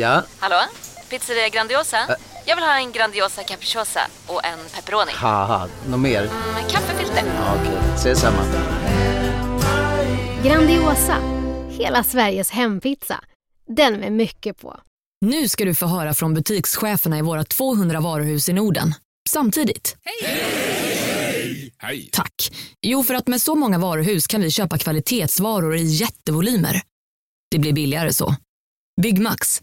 Ja? Hallå? Pizzeria Grandiosa? Jag vill ha en Grandiosa capriciosa och en pepperoni. Haha, något mer? Med kaffefilter. Ja, Okej, ses samma. Grandiosa, hela Sveriges hempizza. Den med mycket på. Nu ska du få höra från butikscheferna i våra 200 varuhus i Norden. Samtidigt. Hej! Tack. Jo, för att med så många varuhus kan vi köpa kvalitetsvaror i jättevolymer. Det blir billigare så. Byggmax.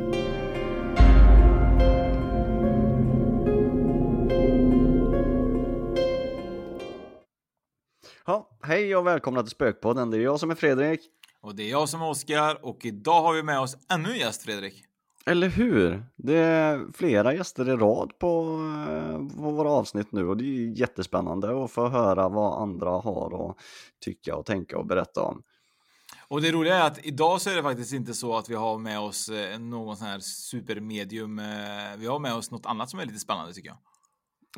Ja, hej och välkomna till Spökpodden. Det är jag som är Fredrik. Och det är jag som är Oskar och idag har vi med oss ännu en gäst Fredrik. Eller hur? Det är flera gäster i rad på, eh, på våra avsnitt nu och det är jättespännande att få höra vad andra har att tycka och tänka och berätta om. Och det roliga är att idag så är det faktiskt inte så att vi har med oss eh, någon sån här supermedium. eh, Vi har med oss något annat som är lite spännande tycker jag.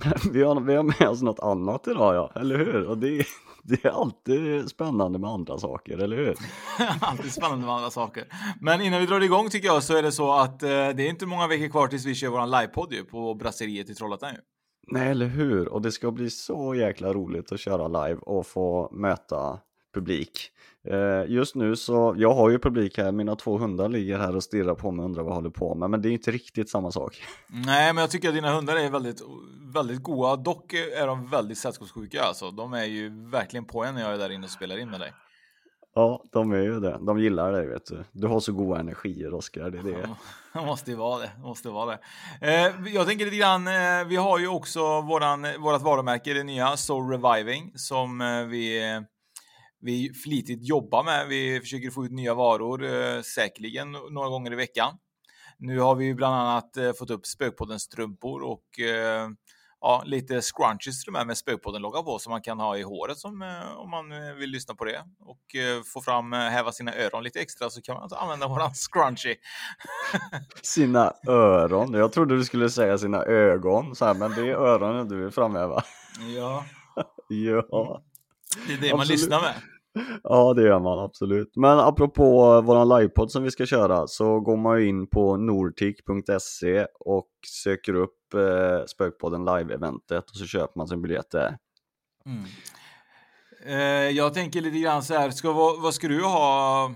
Vi har, vi har med oss något annat idag ja, eller hur? Och det, det är alltid spännande med andra saker, eller hur? Alltid spännande med andra saker. Men innan vi drar igång tycker jag så är det så att eh, det är inte många veckor kvar tills vi kör våran livepodd ju på Brasseriet i Trollhättan ju. Nej, eller hur? Och det ska bli så jäkla roligt att köra live och få möta publik. Eh, Just nu så, jag har ju publik här, mina två hundar ligger här och stirrar på mig och undrar vad jag håller på med, men det är inte riktigt samma sak. Nej, men jag tycker att dina hundar är väldigt, väldigt goda. Dock är de väldigt sällskapssjuka alltså. De är ju verkligen på en när jag är där inne och spelar in med dig. Ja, de är ju det. De gillar dig, vet du. Du har så goda energier, Oskar. Det är det. Det måste ju vara det. Måste vara det. Eh, jag tänker lite grann, eh, vi har ju också våran, vårat varumärke, det nya Soul Reviving, som eh, vi, vi flitigt jobbar med. Vi försöker få ut nya varor, eh, säkerligen några gånger i veckan. Nu har vi bland annat eh, fått upp Spökpoddens strumpor och eh, ja, lite scrunchies till med med Spökpodden-logga på som man kan ha i håret som, om man vill lyssna på det. Och få fram, häva sina öron lite extra så kan man alltså använda våran scrunchie. Sina öron. Jag trodde du skulle säga sina ögon, så här, men det är öronen du vill framhäva. Ja, Ja. det är det man Absolut. lyssnar med. Ja, det gör man absolut. Men apropå våran livepodd som vi ska köra så går man ju in på nortic.se och söker upp eh, Spökpodden live-eventet och så köper man sin biljett där. Mm. Eh, jag tänker lite grann så här, ska, vad, vad ska du ha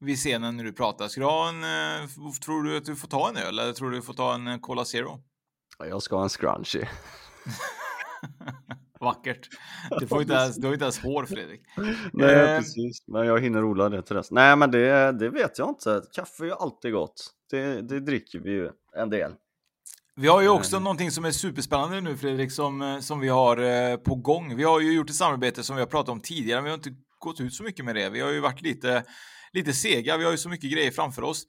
vid scenen när du pratar? Ska du ha en, eh, tror du att du får ta en öl eller tror du du får ta en Cola Zero? Jag ska ha en scrunchie. Vackert. Du, får inte ens, du har inte ens hår Fredrik. Nej, Eh, precis. Men jag hinner odla det till dess. Nej, men det, det vet jag inte. Kaffe är ju alltid gott. Det, det dricker vi ju en del. Vi har ju också någonting som är superspännande nu Fredrik, som, eh, som vi har eh, på gång. Vi har ju gjort ett samarbete som vi har pratat om tidigare, men vi har inte gått ut så mycket med det. Vi har ju varit lite, lite sega, vi har ju så mycket grejer framför oss.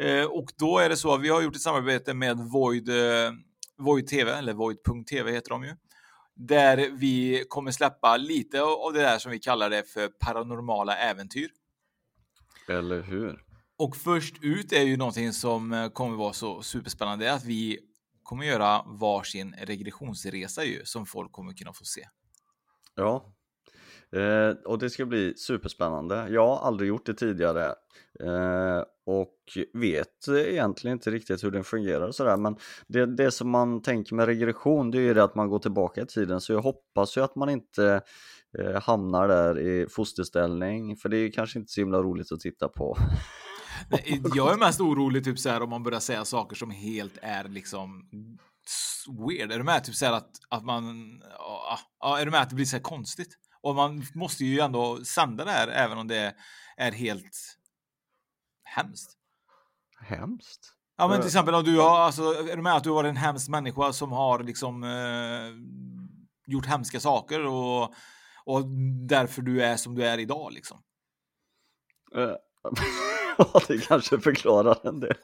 Eh, och då är det så att vi har gjort ett samarbete med Void, eh, Void TV, eller Void.tv heter de ju. Där vi kommer släppa lite av det där som vi kallar det för paranormala äventyr. Eller hur? Och först ut är ju någonting som eh, kommer vara så superspännande, att vi kommer göra varsin regressionsresa ju, som folk kommer kunna få se. Ja. Eh, och det ska bli superspännande. Jag har aldrig gjort det tidigare. Eh, och vet egentligen inte riktigt hur den fungerar och sådär. Men det, det som man tänker med regression det är ju det att man går tillbaka i tiden. Så jag hoppas ju att man inte eh, hamnar där i fosterställning. För det är ju kanske inte så himla roligt att titta på. Nej, Jag är mest orolig typ så här om man börjar säga saker som helt är liksom weird. Är du med? Typ så här att, att man, ja, är du med att det blir så här konstigt? Och man måste ju ändå sända det här även om det är helt hemskt. Hemskt? Ja men till Eh. exempel om du har, alltså, är du med att du var en hemsk människa som har liksom eh, gjort hemska saker och, och därför du är som du är idag liksom. Eh, Ja, det kanske förklarar en del.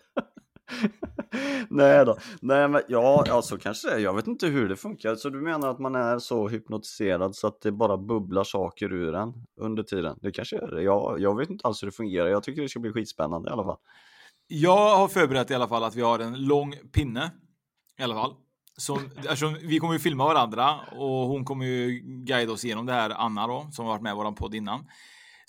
Nej då, nej men ja, ja så kanske det är. Jag vet inte hur det funkar. Så du menar att man är så hypnotiserad så att det bara bubblar saker ur en under tiden? Det kanske är det. Jag, jag vet inte alls hur det fungerar. Jag tycker det ska bli skitspännande i alla fall. Jag har förberett i alla fall att vi har en lång pinne. I alla fall. Som, alltså, vi kommer ju filma varandra och hon kommer ju guida oss igenom det här, Anna då, som har varit med i våran podd innan.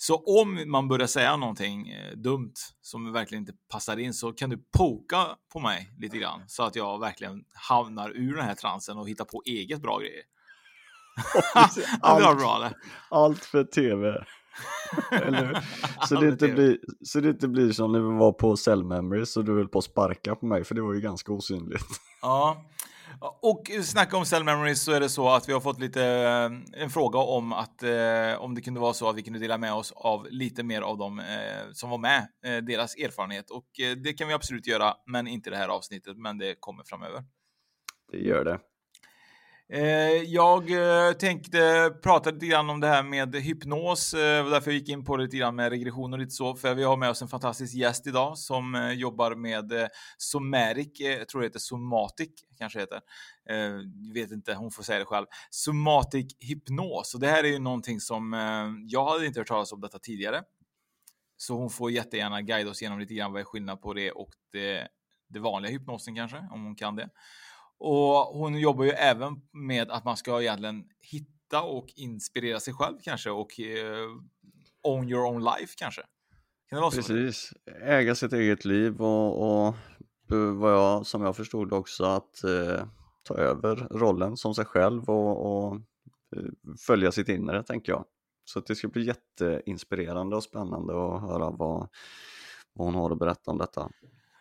Så om man börjar säga någonting eh, dumt som verkligen inte passar in så kan du poka på mig lite grann så att jag verkligen hamnar ur den här transen och hittar på eget bra grejer. var bra? Allt för tv. Så det, inte blir, så det inte blir som när vi var på Cell Memories och du höll på att sparka på mig för det var ju ganska osynligt. Ja. Och snacka om cell memories så är det så att vi har fått lite eh, en fråga om att eh, om det kunde vara så att vi kunde dela med oss av lite mer av dem eh, som var med, eh, deras erfarenhet och eh, det kan vi absolut göra, men inte det här avsnittet, men det kommer framöver. Det gör det. Eh, jag eh, tänkte prata lite grann om det här med hypnos, eh, därför jag gick in på det lite grann med regression och lite så, för vi har med oss en fantastisk gäst idag som eh, jobbar med eh, Someric, jag tror det heter Somatic, kanske heter. Eh, vet inte, hon får säga det själv. Somatic hypnos, och det här är ju någonting som jag hade inte hört talas om detta tidigare. Så hon får jättegärna guida oss igenom lite grann vad är skillnad på det och det, det vanliga hypnosen kanske, om hon kan det. Och hon jobbar ju även med att man ska egentligen hitta och inspirera sig själv kanske och eh, own your own life kanske. Kan det vara så? Precis, äga sitt eget liv och, och vad jag, som jag förstod också att eh, ta över rollen som sig själv och, och eh, följa sitt inre tänker jag. Så det ska bli jätteinspirerande och spännande att höra vad, vad hon har att berätta om detta.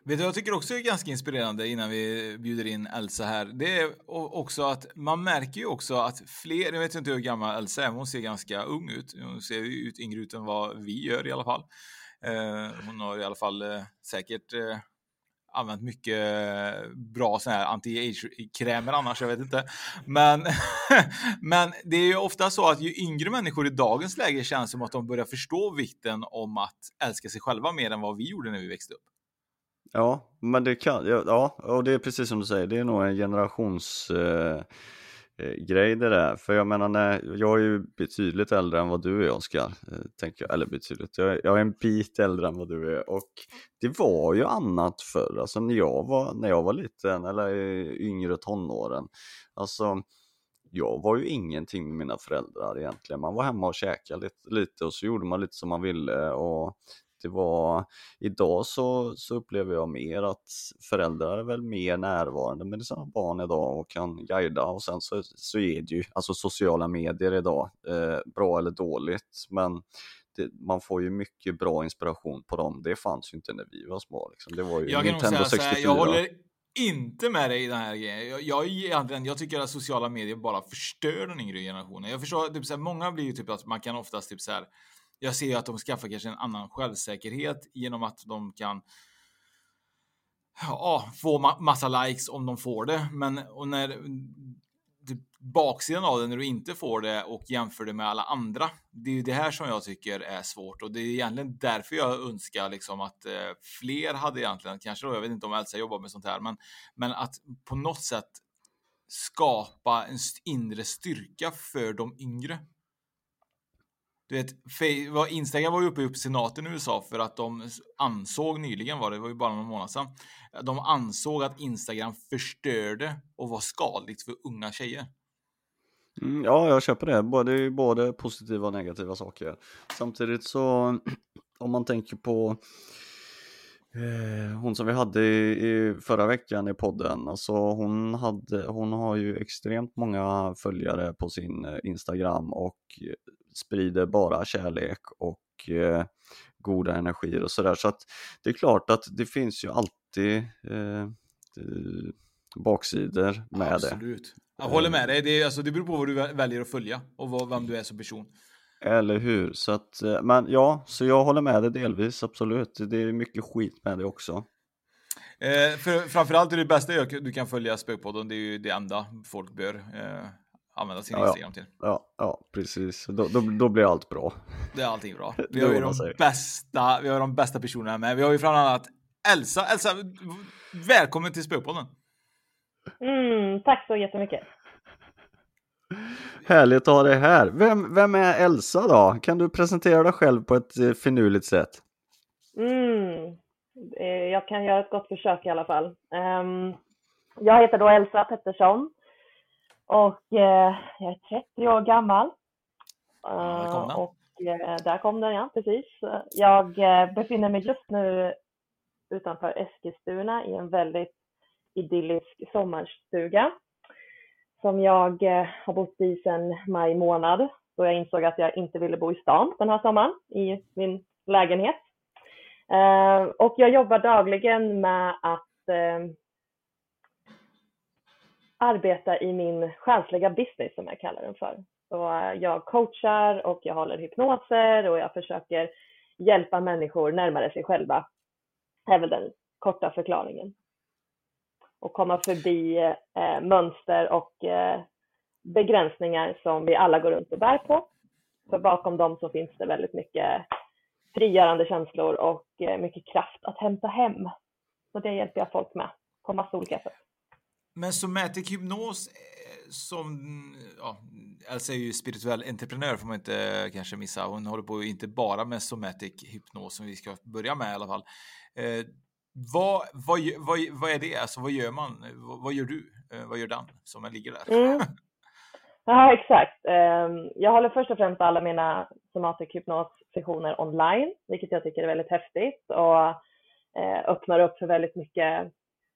Vet du, jag tycker också är ganska inspirerande innan vi bjuder in Elsa här. Det är också att man märker ju också att fler, jag vet inte hur gammal Elsa är, men hon ser ganska ung ut. Hon ser ju ut yngre ut än vad vi gör i alla fall. Eh, hon har i alla fall eh, säkert eh, använt mycket bra sån här anti-age-krämer annars, jag vet inte. Men, men det är ju ofta så att ju yngre människor i dagens läge känns som att de börjar förstå vikten om att älska sig själva mer än vad vi gjorde när vi växte upp. Ja, men det kan, ja, och det är precis som du säger, det är nog en generationsgrej eh, eh, det där. För jag menar, när, jag är ju betydligt äldre än vad du är Oskar, eh, tänker jag, eller betydligt, jag, är- jag är en bit äldre än vad du är och det var ju annat förr, alltså när jag var, när jag var liten eller eh, yngre tonåren, alltså jag var ju ingenting med mina föräldrar egentligen. Man var hemma och käkade lite, lite och så gjorde man lite som man ville och det var idag så, så upplever jag mer att föräldrar är väl mer närvarande med sina barn idag och kan guida och sen så, så är det ju alltså sociala medier idag, eh, bra eller dåligt, men det, man får ju mycket bra inspiration på dem. Det fanns ju inte när vi var små. Liksom. Det var ju Jag Nintendo säga så här, 64. jag håller inte med dig i den här grejen. Jag, jag, egentligen- jag tycker att sociala medier bara förstör den yngre generationen. Jag förstår, typ så här, många blir ju typ att man kan oftast typ så här. Jag ser ju att de skaffar kanske en annan självsäkerhet genom att de kan ja, få ma massa likes om de får det. Men och när det, baksidan av det när du inte får det och jämför det med alla andra. Det är ju det här som jag tycker är svårt och det är egentligen därför jag önskar liksom att eh, fler hade egentligen, kanske då, jag vet inte om Elsa jobbar med sånt här, men, men att på något sätt skapa en inre styrka för de yngre. Du vet, Instagram var ju uppe i senaten i USA för att de ansåg nyligen var det, det var ju bara någon månad sedan. De ansåg att Instagram förstörde och var skadligt för unga tjejer. Mm, ja, jag köper det. Både, både positiva och negativa saker. Samtidigt så, om man tänker på eh, hon som vi hade i, i förra veckan i podden, alltså hon, hade, hon har ju extremt många följare på sin eh, Instagram och sprider bara kärlek och eh, goda energier och sådär. Så att det är klart att det finns ju alltid eh, eh, baksidor med det. Absolut. Jag håller med dig. Det, är, alltså, det beror på vad du väl- väljer att följa och vad, vem du är som person. Eller hur? Så att, eh, men ja, så jag håller med dig delvis, absolut. Det är mycket skit med det också. Eh, för, framförallt är det bästa du kan följa Spökpodden, det är ju det enda folk bör eh, använda sin ja, Instagram till. Ja, ja precis. Då, då, då blir allt bra. Det är allting bra. Vi har ju de bästa, vi har de bästa personerna med. Vi har ju bland annat Elsa. Elsa, välkommen till Spökpodden. Mm, tack så jättemycket. Härligt att ha dig här. Vem, vem är Elsa då? Kan du presentera dig själv på ett eh, finurligt sätt? Mm, eh, jag kan göra ett gott försök i alla fall. Um, jag heter då Elsa Pettersson och uh, jag är 30 år gammal. Där kom den. Och uh, där kom den ja, precis. Jag befinner mig just nu utanför Eskilstuna i en väldigt idyllisk sommarstuga som jag har bott i sedan maj månad då jag insåg att jag inte ville bo i stan den här sommaren i min lägenhet. Och jag jobbar dagligen med att arbeta i min själsliga business som jag kallar den för. Så jag coachar och jag håller hypnoser och jag försöker hjälpa människor närmare sig själva. Det är väl den korta förklaringen. Och komma förbi eh, mönster och eh, begränsningar som vi alla går runt och bär på. För bakom dem så finns det väldigt mycket frigörande känslor och eh, mycket kraft att hämta hem. Så det hjälper jag folk med på massa olika sätt. Men somatic hypnos eh, som, ja, Elsa är ju spirituell entreprenör får man inte kanske missa. Hon håller på inte bara med somatic hypnos som vi ska börja med i alla fall. Eh, vad, vad, vad, vad är det? Alltså vad gör man? Vad, vad gör du? Eh, vad gör den som ligger där? Mm. Ja, exakt. Ehm, jag håller först och främst alla mina somatic hypnos sessioner online, vilket jag tycker är väldigt häftigt och eh, öppnar upp för väldigt mycket,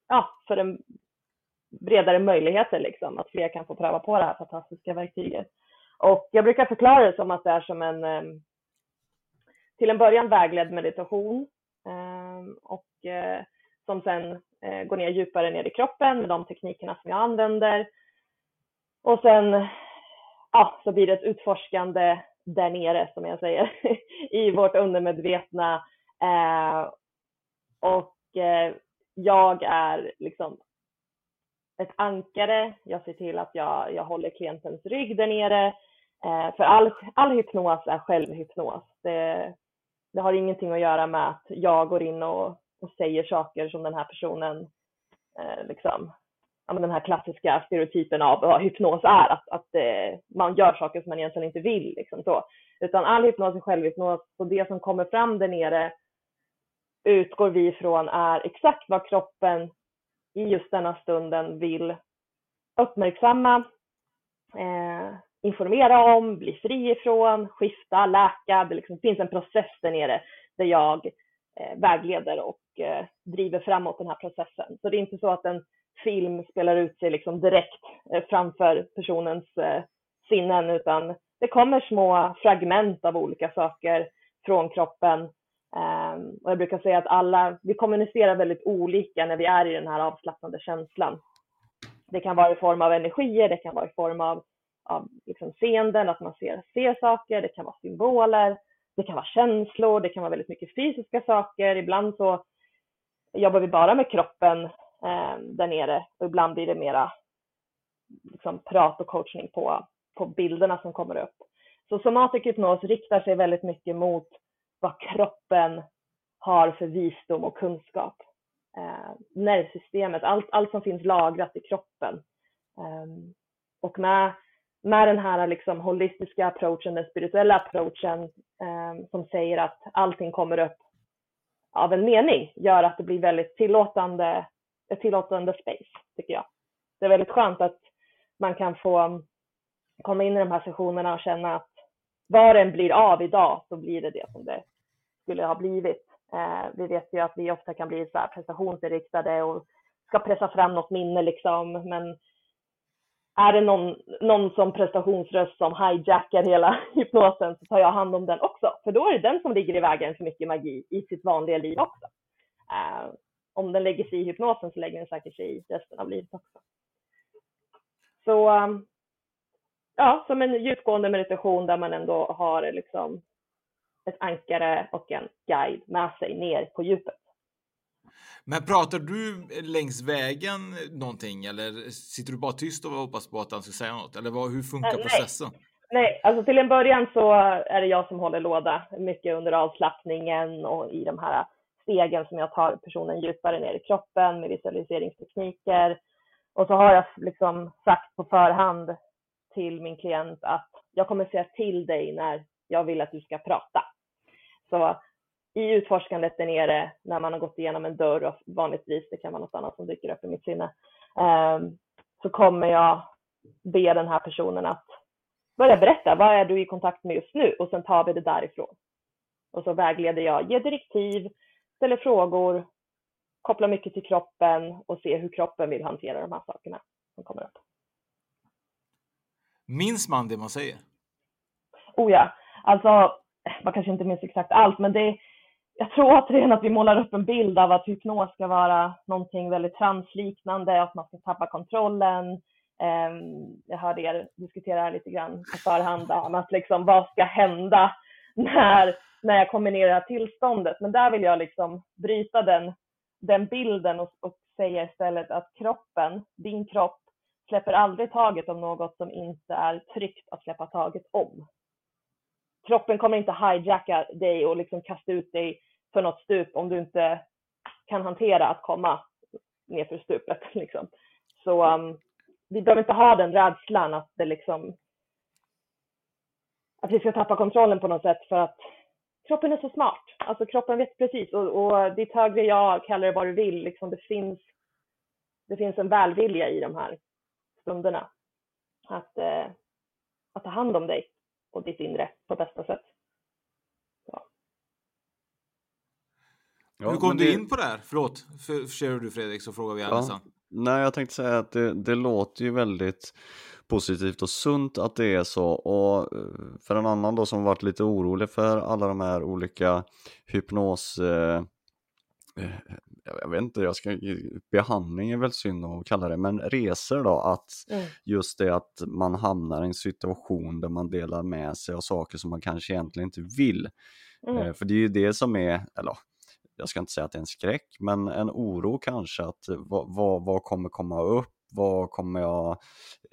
ja, för en bredare möjligheter liksom, att fler kan få pröva på det här fantastiska verktyget. Och jag brukar förklara det som att det är som en ehm, till en början vägledd meditation ehm, och eh, som sen eh, går ner djupare ner i kroppen med de teknikerna som jag använder. Och sen ja, så blir det ett utforskande där nere som jag säger i vårt undermedvetna. Eh, och jag är liksom ett ankare. Jag ser till att jag, jag håller klientens rygg där nere. Eh, för all, all hypnos är självhypnos. Det, det har ingenting att göra med att jag går in och, och säger saker som den här personen, eh, liksom, ja, den här klassiska stereotypen av vad hypnos är, att, att eh, man gör saker som man egentligen inte vill. Liksom, så. Utan all hypnos är självhypnos och det som kommer fram där nere utgår vi ifrån är exakt vad kroppen i just denna stunden vill uppmärksamma, eh, informera om, bli fri ifrån, skifta, läka. Det liksom finns en process där nere där jag eh, vägleder och eh, driver framåt den här processen. Så det är inte så att en film spelar ut sig liksom direkt eh, framför personens eh, sinnen utan det kommer små fragment av olika saker från kroppen Um, och jag brukar säga att alla, vi kommunicerar väldigt olika när vi är i den här avslappnade känslan. Det kan vara i form av energier, det kan vara i form av, av liksom seenden, att man ser, ser saker, det kan vara symboler, det kan vara känslor, det kan vara väldigt mycket fysiska saker. Ibland så jobbar vi bara med kroppen um, där nere och ibland blir det mera liksom, prat och coachning på, på bilderna som kommer upp. Så somatisk hypnos riktar sig väldigt mycket mot vad kroppen har för visdom och kunskap. Eh, nervsystemet, allt, allt som finns lagrat i kroppen. Eh, och med, med den här liksom holistiska approachen, den spirituella approachen eh, som säger att allting kommer upp av en mening gör att det blir väldigt tillåtande, ett tillåtande space, tycker jag. Det är väldigt skönt att man kan få komma in i de här sessionerna och känna att vad den blir av idag så blir det det som det skulle ha blivit. Eh, vi vet ju att vi ofta kan bli så här prestationsinriktade och ska pressa fram något minne liksom, men är det någon, någon som prestationsröst som hijackar hela hypnosen så tar jag hand om den också, för då är det den som ligger i vägen för mycket magi i sitt vanliga liv också. Eh, om den lägger sig i hypnosen så lägger den säkert sig i resten av livet också. Så eh, ja, som en djupgående meditation där man ändå har liksom ett ankare och en guide med sig ner på djupet. Men pratar du längs vägen någonting eller sitter du bara tyst och hoppas på att han ska säga något? Eller vad, hur funkar Nej. processen? Nej, alltså till en början så är det jag som håller låda, mycket under avslappningen och i de här stegen som jag tar personen djupare ner i kroppen med visualiseringstekniker. Och så har jag liksom sagt på förhand till min klient att jag kommer säga till dig när jag vill att du ska prata. Så i utforskandet där nere, när man har gått igenom en dörr och vanligtvis, det kan vara något annat som dyker upp i mitt sinne, ehm, så kommer jag be den här personen att börja berätta, vad är du i kontakt med just nu? Och sen tar vi det därifrån. Och så vägleder jag, ger direktiv, ställer frågor, kopplar mycket till kroppen och ser hur kroppen vill hantera de här sakerna som kommer upp. Minns man det man säger? Oh ja, alltså man kanske inte minns exakt allt, men det, jag tror återigen att vi målar upp en bild av att hypnos ska vara någonting väldigt transliknande, att man ska tappa kontrollen. Ehm, jag hörde er diskutera lite grann på förhand om att liksom, vad ska hända när, när jag kommer ner i det här tillståndet. Men där vill jag liksom bryta den, den bilden och, och säga istället att kroppen, din kropp, släpper aldrig taget om något som inte är tryggt att släppa taget om. Kroppen kommer inte hijacka dig och liksom kasta ut dig för något stup om du inte kan hantera att komma nerför stupet. Liksom. Så um, vi behöver inte ha den rädslan att det liksom att vi ska tappa kontrollen på något sätt för att kroppen är så smart. Alltså kroppen vet precis och, och ditt högre jag, kallar det vad du vill, liksom det finns det finns en välvilja i de här stunderna. Att, eh, att ta hand om dig och ditt inre på bästa sätt. Ja, Hur kom du det- in på det här? Förlåt, för, kör du Fredrik så frågar vi alla Ja. sen. Nej, jag tänkte säga att det, det låter ju väldigt positivt och sunt att det är så och eh, för en annan då som varit lite orolig för alla de här olika hypnos eh, jag vet inte, jag ska, behandling är väl synd att kalla det, men resor då, att Mm. just det att man hamnar i en situation där man delar med sig av saker som man kanske egentligen inte vill. Mm. Eh, För det är ju det som är, eller jag ska inte säga att det är en skräck, men en oro kanske att eh, vad, vad, vad kommer komma upp? Vad kommer jag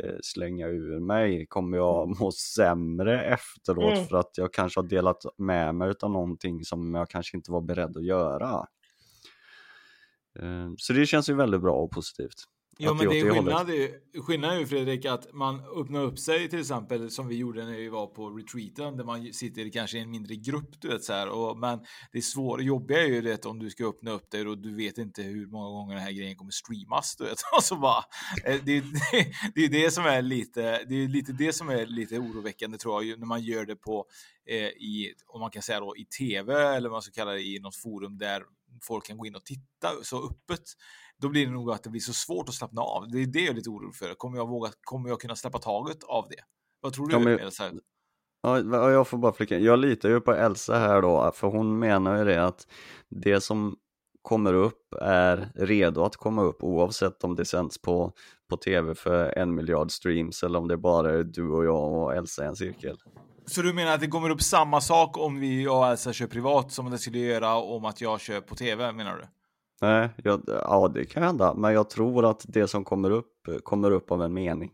eh, slänga ur mig? Kommer jag må sämre efteråt Mm. för att jag kanske har delat med mig av någonting som jag kanske inte var beredd att göra? Eh, Så det känns ju väldigt bra och positivt. Ja, men det är skillnad, är, skillnad är ju Fredrik att man öppnar upp sig till exempel som vi gjorde när vi var på retreaten där man sitter kanske i en mindre grupp, du vet så här. Och, men det svåra, jobbiga är ju det om du ska öppna upp dig och du vet inte hur många gånger den här grejen kommer streamas, du vet. Och så bara, eh, det, det, det är det som är lite, det är lite det som är lite oroväckande tror jag, när man gör det på, eh, i, om man kan säga då, i tv eller vad man ska kalla det i något forum där folk kan gå in och titta så öppet då blir det nog att det blir så svårt att slappna av. Det är det jag är lite orolig för. Kommer jag, våga, kommer jag kunna släppa taget av det? Vad tror du? Ja, men-? Ja, jag får bara flika in. Jag litar ju på Elsa här då, för hon menar ju det att det som kommer upp är redo att komma upp oavsett om det sänds på, på tv för en miljard streams eller om det bara är du och jag och Elsa i en cirkel. Så du menar att det kommer upp samma sak om vi, och Elsa kör privat som det skulle göra om att jag kör på tv, menar du? Nej, jag, ja det kan hända, men jag tror att det som kommer upp kommer upp av en mening.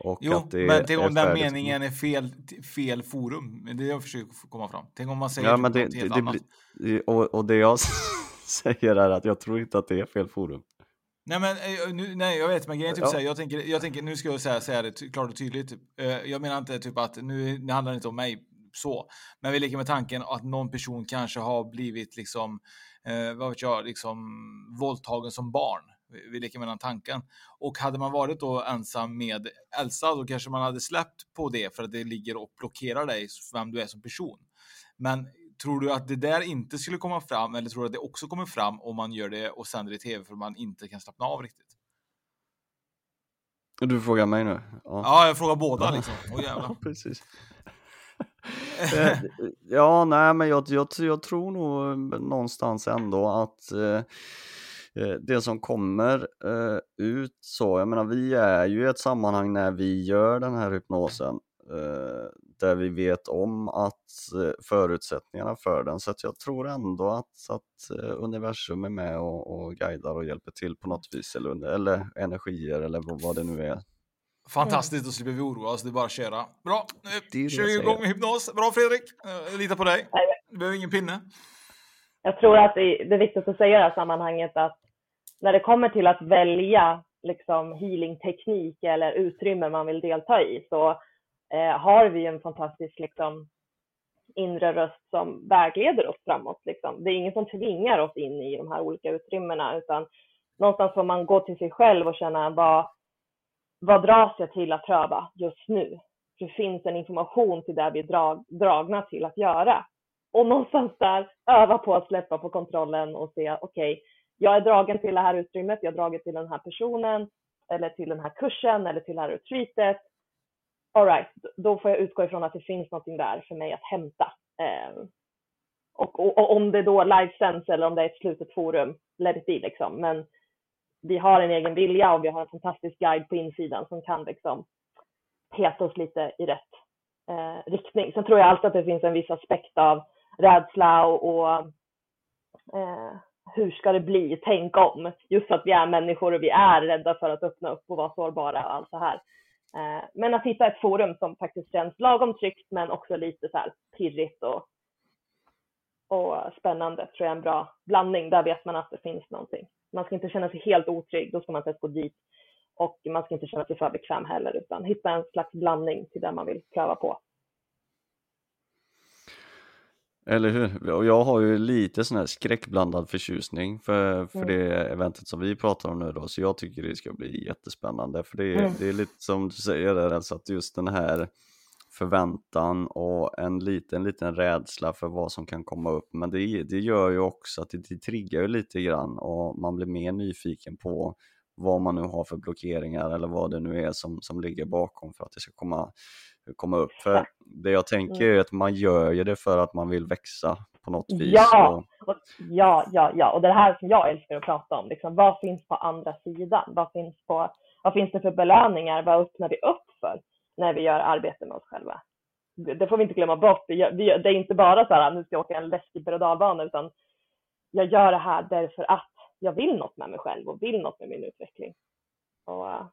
Och Jo, att det men tänk om den meningen är fel, fel forum. Det är det jag försöker komma fram. Tänk om man säger Ja, typ men det, något helt det, annat. och, och det jag säger är att jag tror inte att det är fel forum. Nej, men eh, nu, nej, jag vet, men grejen är typ Ja. så här, jag tänker, jag tänker, nu ska jag säga, säga det klart och tydligt. typ. Jag menar inte typ att nu det handlar inte om mig så, men vi leker med tanken att någon person kanske har blivit liksom, eh, vad vet jag, liksom våldtagen som barn. Vi- Vi leker med den tanken. Och hade man varit då ensam med Elsa, då kanske man hade släppt på det för att det ligger och blockerar dig, vem du är som person. Men tror du att det där inte skulle komma fram, eller tror du att det också kommer fram om man gör det och sänder i tv för man inte kan slappna av riktigt? Du frågar mig nu? Ja, jag frågar båda liksom. Åh jävlar. precis. Eh, ja, nej, men jag, jag, jag tror nog någonstans ändå att eh, eh, det som kommer eh, ut så, jag menar vi är ju i ett sammanhang när vi gör den här hypnosen eh, där vi vet om att eh, förutsättningarna för den så att jag tror ändå att, att eh, universum är med och, och guidar och hjälper till på något vis eller, eller energier eller vad, vad det nu är. Fantastiskt, då slipper vi oroa oss. Det är bara att köra. Bra, Det är nu det kör vi igång med hypnos. Bra Fredrik, Eh, jag litar på dig. Du behöver ingen pinne. Jag tror att det det är viktigt att säga i det här sammanhanget att när det kommer till att välja liksom healingteknik eller utrymme man vill delta i så eh, har vi en fantastisk liksom, inre röst som vägleder oss framåt. Liksom. Det är ingen som tvingar oss in i de här olika utrymmena utan någonstans får man gå till sig själv och känna vad, vad dras jag till att pröva just nu? Det finns en information till det vi är drag, dragna till att göra. Och någonstans där öva på att släppa på kontrollen och se, okej, jag är dragen till det här utrymmet, jag är dragen till den här personen, eller till den här kursen, eller till det här retreatet. All right, då får jag utgå ifrån att det finns någonting där för mig att hämta. Eh, och, och, och om det då livesänds eller om det är ett slutet forum, let it be liksom. Men vi har en egen vilja och vi har en fantastisk guide på insidan som kan liksom peta oss lite i rätt eh, riktning. Sen tror jag alltid att det finns en viss aspekt av rädsla och, och eh, hur ska det bli, tänk om. Just att vi är människor och vi är rädda för att öppna upp och vara sårbara och allt så här. Eh, men att hitta ett forum som faktiskt känns lagom tryggt men också lite så här pirrigt och, och spännande tror jag är en bra blandning. Där vet man att det finns någonting. Man ska inte känna sig helt otrygg, då ska man inte ens gå dit. Och man ska inte känna sig för bekväm heller, utan hitta en slags blandning till det man vill pröva på. Eller hur? Och jag har ju lite sån här skräckblandad förtjusning för, för Mm. det eventet som vi pratar om nu då, så jag tycker det ska bli jättespännande. För det är, Mm. det är lite som du säger där, alltså att just den här förväntan och en liten, liten rädsla för vad som kan komma upp. Men det, det gör ju också att det, det triggar ju lite grann och man blir mer nyfiken på vad man nu har för blockeringar eller vad det nu är som, som ligger bakom för att det ska komma, komma upp. För det jag tänker Mm. är att man gör ju det för att man vill växa på något vis. Ja! Och, ja, ja, ja. Och det här som jag älskar att prata om, liksom, vad finns på andra sidan? Vad finns, på, vad finns det för belöningar? Vad öppnar vi upp för när vi gör arbete med oss själva? Det, får vi inte glömma bort. Det är inte bara så här, nu ska jag åka en läskig berg utan jag gör det här därför att jag vill något med mig själv och vill något med min utveckling. Och, eh,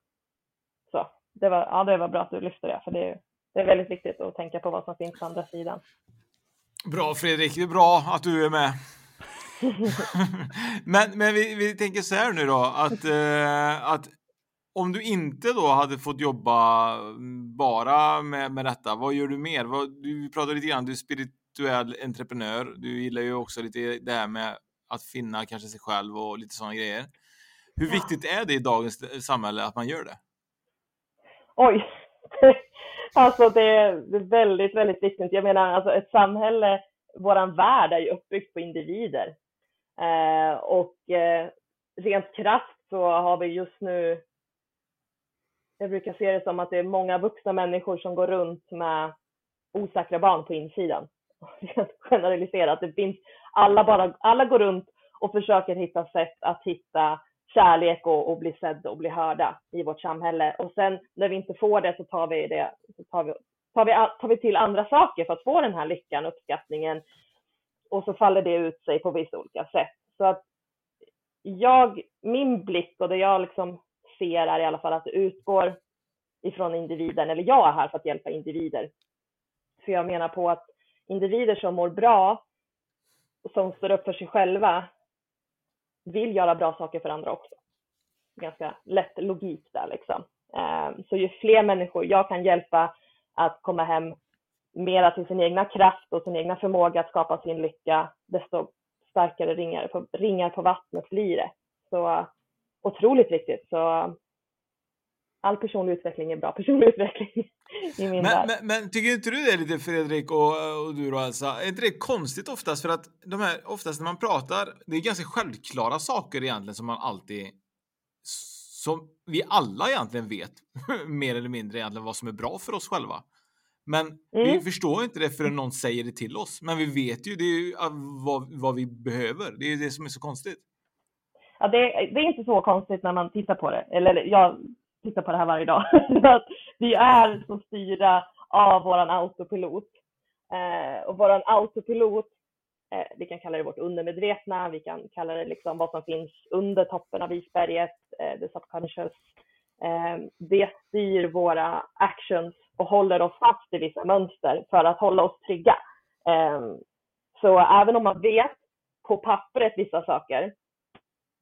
så det var, ja, det var bra att du lyfte det, för det, det är väldigt viktigt att tänka på vad som finns på andra sidan. Bra Fredrik, det är bra att du är med. men men vi, vi tänker så här nu då, att, eh, att om du inte då hade fått jobba mm, bara med, med detta, vad gör du mer? Vad, du pratade lite grann, du är spirituell entreprenör. Du gillar ju också lite det här med att finna kanske sig själv och lite sådana grejer. Hur Ja. viktigt är det i dagens samhälle att man gör det? Oj! Alltså det är väldigt, väldigt viktigt. Jag menar, alltså ett samhälle, våran värld är ju uppbyggd på individer. Eh, och eh, rent krasst så har vi just nu, jag brukar se det som att det är många vuxna människor som går runt med osäkra barn på insidan. Rent generaliserat, det finns, alla, bara, alla går runt och försöker hitta sätt att hitta kärlek och, och bli sedda och bli hörda i vårt samhälle. Och sen när vi inte får det så tar vi, det, så tar vi, tar vi, tar vi till andra saker för att få den här lyckan, uppskattningen. Och så faller det ut sig på vissa olika sätt. Så att jag, min blick och det jag liksom ser är i alla fall att det utgår ifrån individen, eller jag är här för att hjälpa individer. För jag menar på att individer som mår bra, som står upp för sig själva, vill göra bra saker för andra också. Ganska lätt logik där liksom. Ehm, så ju fler människor jag kan hjälpa att komma hem mera till sin egna kraft och sin egna förmåga att skapa sin lycka, desto starkare ringar på, ringar på vattnet blir det. Så otroligt viktigt. Så all personlig utveckling är bra personlig utveckling i min Men, värld. men, men tycker inte du det är lite Fredrik och, och du då Elsa? Är inte det konstigt oftast? För att de här, oftast när man pratar, det är ganska självklara saker egentligen som man alltid som vi alla egentligen vet mer eller mindre egentligen vad som är bra för oss själva. Men vi Mm. förstår inte det förrän någon säger det till oss. Men vi vet ju, det är ju uh, vad, vad vi behöver. Det är ju det som är så konstigt. Ja, det, det är inte så konstigt när man tittar på det. Eller jag titta på det här varje dag. att vi är så styrda av våran autopilot. Eh, och våran autopilot, eh, vi kan kalla det vårt undermedvetna, vi kan kalla det liksom vad som finns under toppen av isberget, eh, the subconscious. Eh, det styr våra actions och håller oss fast i vissa mönster för att hålla oss trygga. Eh, så även om man vet på pappret vissa saker,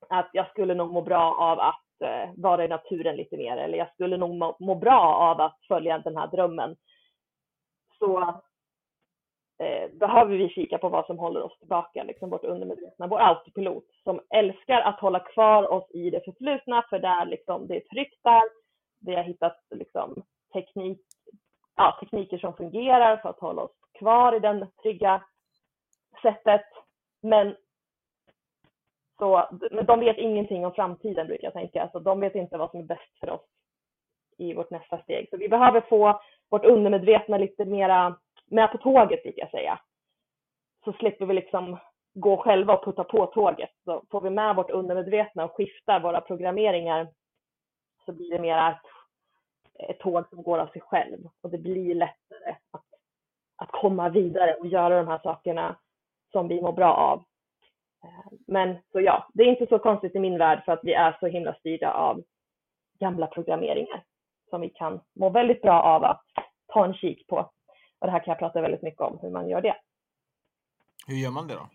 att jag skulle nog må bra av att Eh, vara i naturen lite mer, eller jag skulle nog må, må bra av att följa den här drömmen, så eh, behöver vi kika på vad som håller oss tillbaka, liksom vårt undermedvetna, vår autopilot som älskar att hålla kvar oss i det förflutna för där liksom, det är tryggt där. Vi har hittat liksom, teknik, ja, tekniker som fungerar för att hålla oss kvar i den trygga sättet. Men, så, men de vet ingenting om framtiden brukar jag tänka. Alltså, de vet inte vad som är bäst för oss i vårt nästa steg. Så vi behöver få vårt undermedvetna lite mera med på tåget, brukar jag säga. Så slipper vi liksom gå själva och putta på tåget. Så får vi med vårt undermedvetna och skiftar våra programmeringar så blir det mera ett, ett tåg som går av sig själv och det blir lättare att, att komma vidare och göra de här sakerna som vi mår bra av. Eh, men så ja, det är inte så konstigt i min värld för att vi är så himla styrda av gamla programmeringar som vi kan må väldigt bra av att ta en kik på. Och det här kan jag prata väldigt mycket om, hur man gör det. Hur gör man det då?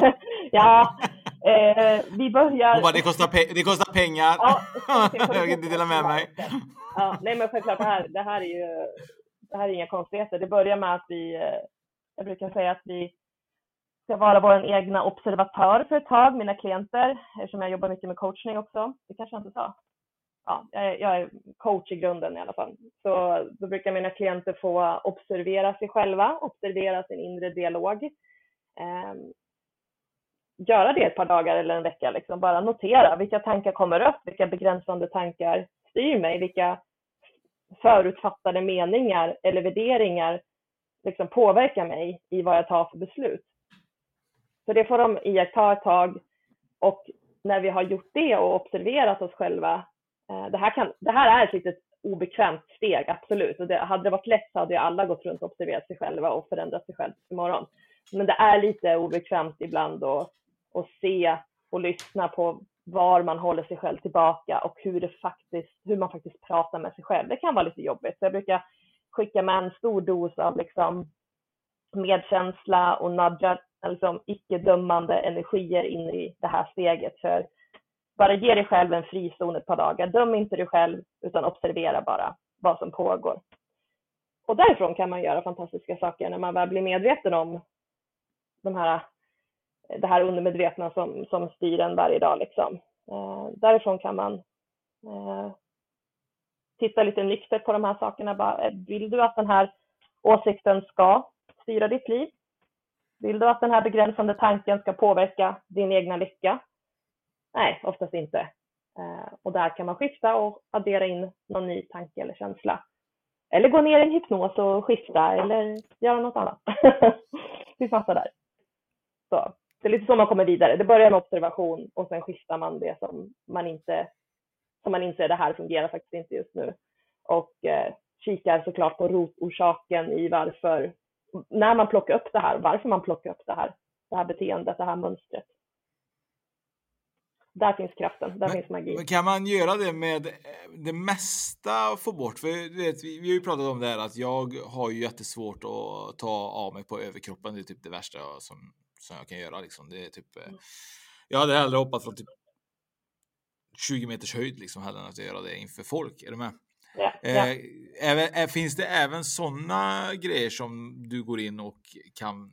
ja, eh, vi börjar... bara, det, kostar det kostar pengar. Ja, jag kan inte dela med mig. Ja, nej, men självklart, det här, det här är ju det här är inga konstigheter. Det börjar med att vi, eh, jag brukar säga att vi ska vara vår egna observatör för ett tag, mina klienter, eftersom jag jobbar mycket med coachning också. Det kanske jag inte sa ja, jag är coach i grunden i alla fall. Så då brukar mina klienter få observera sig själva, observera sin inre dialog. Eh, göra det ett par dagar eller en vecka, liksom. bara notera vilka tankar kommer upp, vilka begränsande tankar styr mig, vilka förutfattade meningar eller värderingar liksom påverkar mig i vad jag tar för beslut. Så det får de iaktta ett tag och när vi har gjort det och observerat oss själva eh, det här, kan, det här är ett litet obekvämt steg, absolut. Och det, hade det varit lätt så hade ju alla gått runt och observerat sig själva och förändrat sig själv imorgon. Men det är lite obekvämt ibland att, att se och lyssna på var man håller sig själv tillbaka och hur, det faktiskt, hur man faktiskt pratar med sig själv. Det kan vara lite jobbigt. Så jag brukar skicka med en stor dos av liksom medkänsla och nudga, liksom icke-dömande energier in i det här steget. För bara ge dig själv en frizon ett par dagar. Döm inte dig själv utan observera bara vad som pågår. Och därifrån kan man göra fantastiska saker när man väl blir medveten om de här, det här undermedvetna som, som styr en varje dag. Liksom. Eh, därifrån kan man eh, titta lite nyktert på de här sakerna. Bara, eh, vill du att den här åsikten ska styra ditt liv? Vill du att den här begränsande tanken ska påverka din egna lycka? Nej, oftast inte. Eh, och där kan man skifta och addera in någon ny tanke eller känsla. Eller gå ner i en hypnos och skifta eller göra något annat. Vi fattar där. Så, det är lite så man kommer vidare. Det börjar med observation och sen skiftar man det som man inte som man inser det här fungerar faktiskt inte just nu. Och eh, kikar såklart på rotorsaken i varför, när man plockar upp det här, varför man plockar upp det här, det här beteendet, det här mönstret där finns kraften, där men, finns magin. kan man göra det med eh, det mesta få bort? För vet, vi, vi har ju pratat om det här att jag har ju jättesvårt att ta av mig på överkroppen. Det är typ det värsta som, som jag kan göra. Liksom. Det är typ, eh, mm. Jag hade hellre hoppat från typ 20 meters höjd liksom, hellre än att göra det inför folk. Är du med? Ja, ja. Eh, även, finns det även sådana grejer som du går in och kan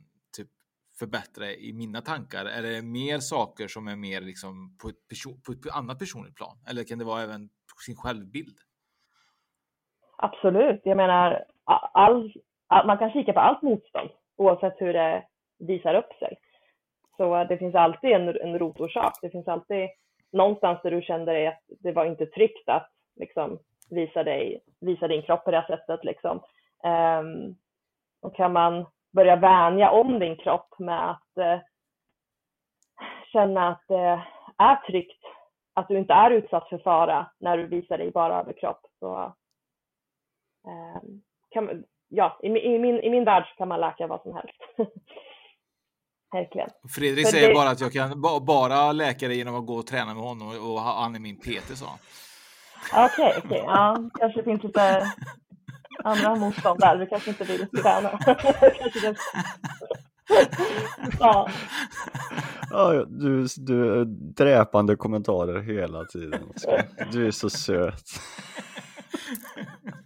förbättra i mina tankar? Är det mer saker som är mer liksom på ett, person, på ett annat personligt plan? Eller kan det vara även sin självbild? Absolut. Jag menar, all, all, man kan kika på allt motstånd oavsett hur det visar upp sig. Så det finns alltid en, en rotorsak. Det finns alltid någonstans där du kände dig att det var inte tryggt att liksom, visa, dig, visa din kropp på det sättet. Liksom. Um, och kan man börja vänja om din kropp med att eh, känna att det är tryggt, att du inte är utsatt för fara när du visar dig bara överkropp. Så, eh, kan, ja, i, i, min, i min värld kan man läka vad som helst. Verkligen. Fredrik säger det... bara att jag kan bara läka det genom att gå och träna med honom och han är min PT, sa han. Okej, okay. Okay. Ja, kanske finns lite andra motstånd där. Du kanske inte vill träna. ja. ja du, du dräpande kommentarer hela tiden. Du är så söt.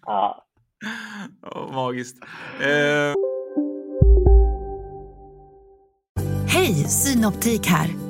ja. Oh, magiskt. Eh... Hej, Synoptik här.